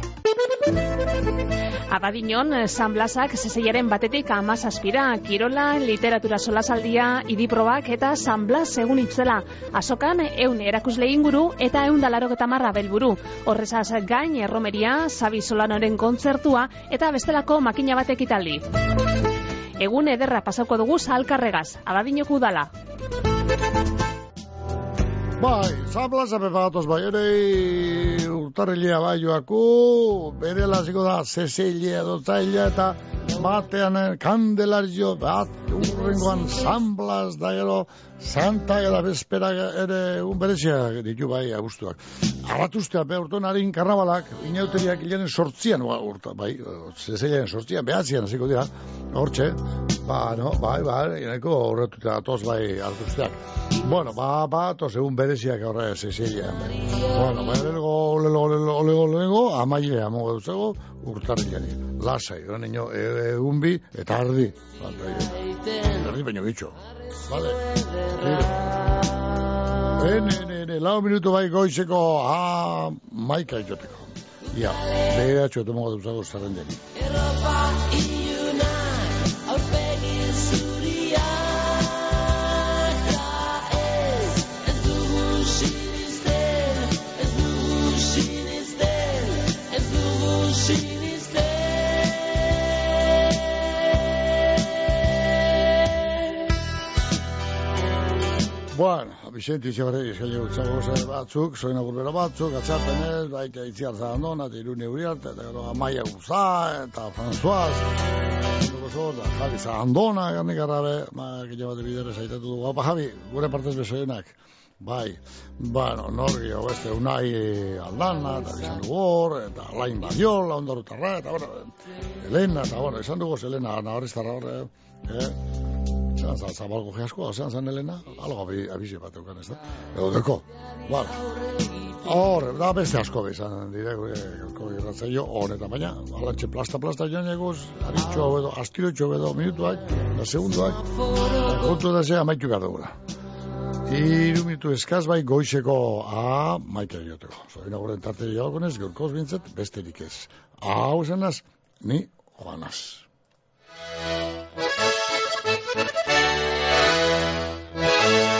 Abadinon, San Blasak zezeiaren batetik amazazpira, Kirola, literatura solasaldia, idiprobak eta San Blas egun itzela. Azokan, eun erakusle inguru eta eun dalaroketa marra belburu. Horrezaz gain, erromeria, Sabi Solanoren kontzertua eta bestelako makina batek italdi. Egun ederra pasauko dugu zalkarregaz, abadinoko udala. Bai, zaplaza pepagatoz bai, ere urtarrilea bai joaku, bere laziko da zezilea dotzailea eta batean eh, kandelario bat urrengoan zamblas da gero santa eta bespera ere un berezia ditu bai agustuak. Arratuztea be urton harin karnabalak, inauteriak hilaren sortzian, ba, urta, bai, zezilaren sortzian, behatzian hasiko dira, hortxe, ba, no, bai, bai, inako horretuta atoz bai arratuzteak. Bueno, ba, ba, tos egun bereziak horre Cecilia. Bueno, ba, lego, lego, lego, lego, lego, amailea mogu dutzego, urtarrilari. Lasai, gara niño, e, egun bi, eta ardi. Ardi baino bitxo. Vale. Ene, ene, ene, lau minutu bai goizeko, ah, maika itoteko. Ia, behatxo eto mogu dutzego zerrendeni. Bueno, Vicente Izabarri eskaile gutxago zer batzuk, soina gurbera batzuk, atzapenez, baita itziar zahandona, eta irune uriarte, eta gero Amaia Guza, eta François, eta gozo, da Javi Zahandona, garnik arrabe, ma, gile bat bidere zaitatu dugu. Haupa, Javi, gure partez besoenak. Bai, bueno, norgi, hau beste, unai aldana, eta izan dugu hor, eta lain badiola, ondarutarra, eta bueno, Elena, eta bueno, izan dugu Elena, nahoriztarra hor, eh, zan, zan, zabalgo geasko, zan, zan Elena, algo abi, abizi bat euken, ez da? Ego, deko, bueno, hor, da beste asko bezan, dire, gure, gure, irratzaio, honetan, baina, alantxe plasta-plasta joan eguz, aritxo edo, astiro edo, minutuak, da segunduak, kontu da ze, amaitu gara dugura. Iru minutu eskaz bai goizeko a maite dioteko. Zoina gure tarte joagonez, gaurkoz bintzat, besterik ez. Hau zenaz, ni joanaz. Bye.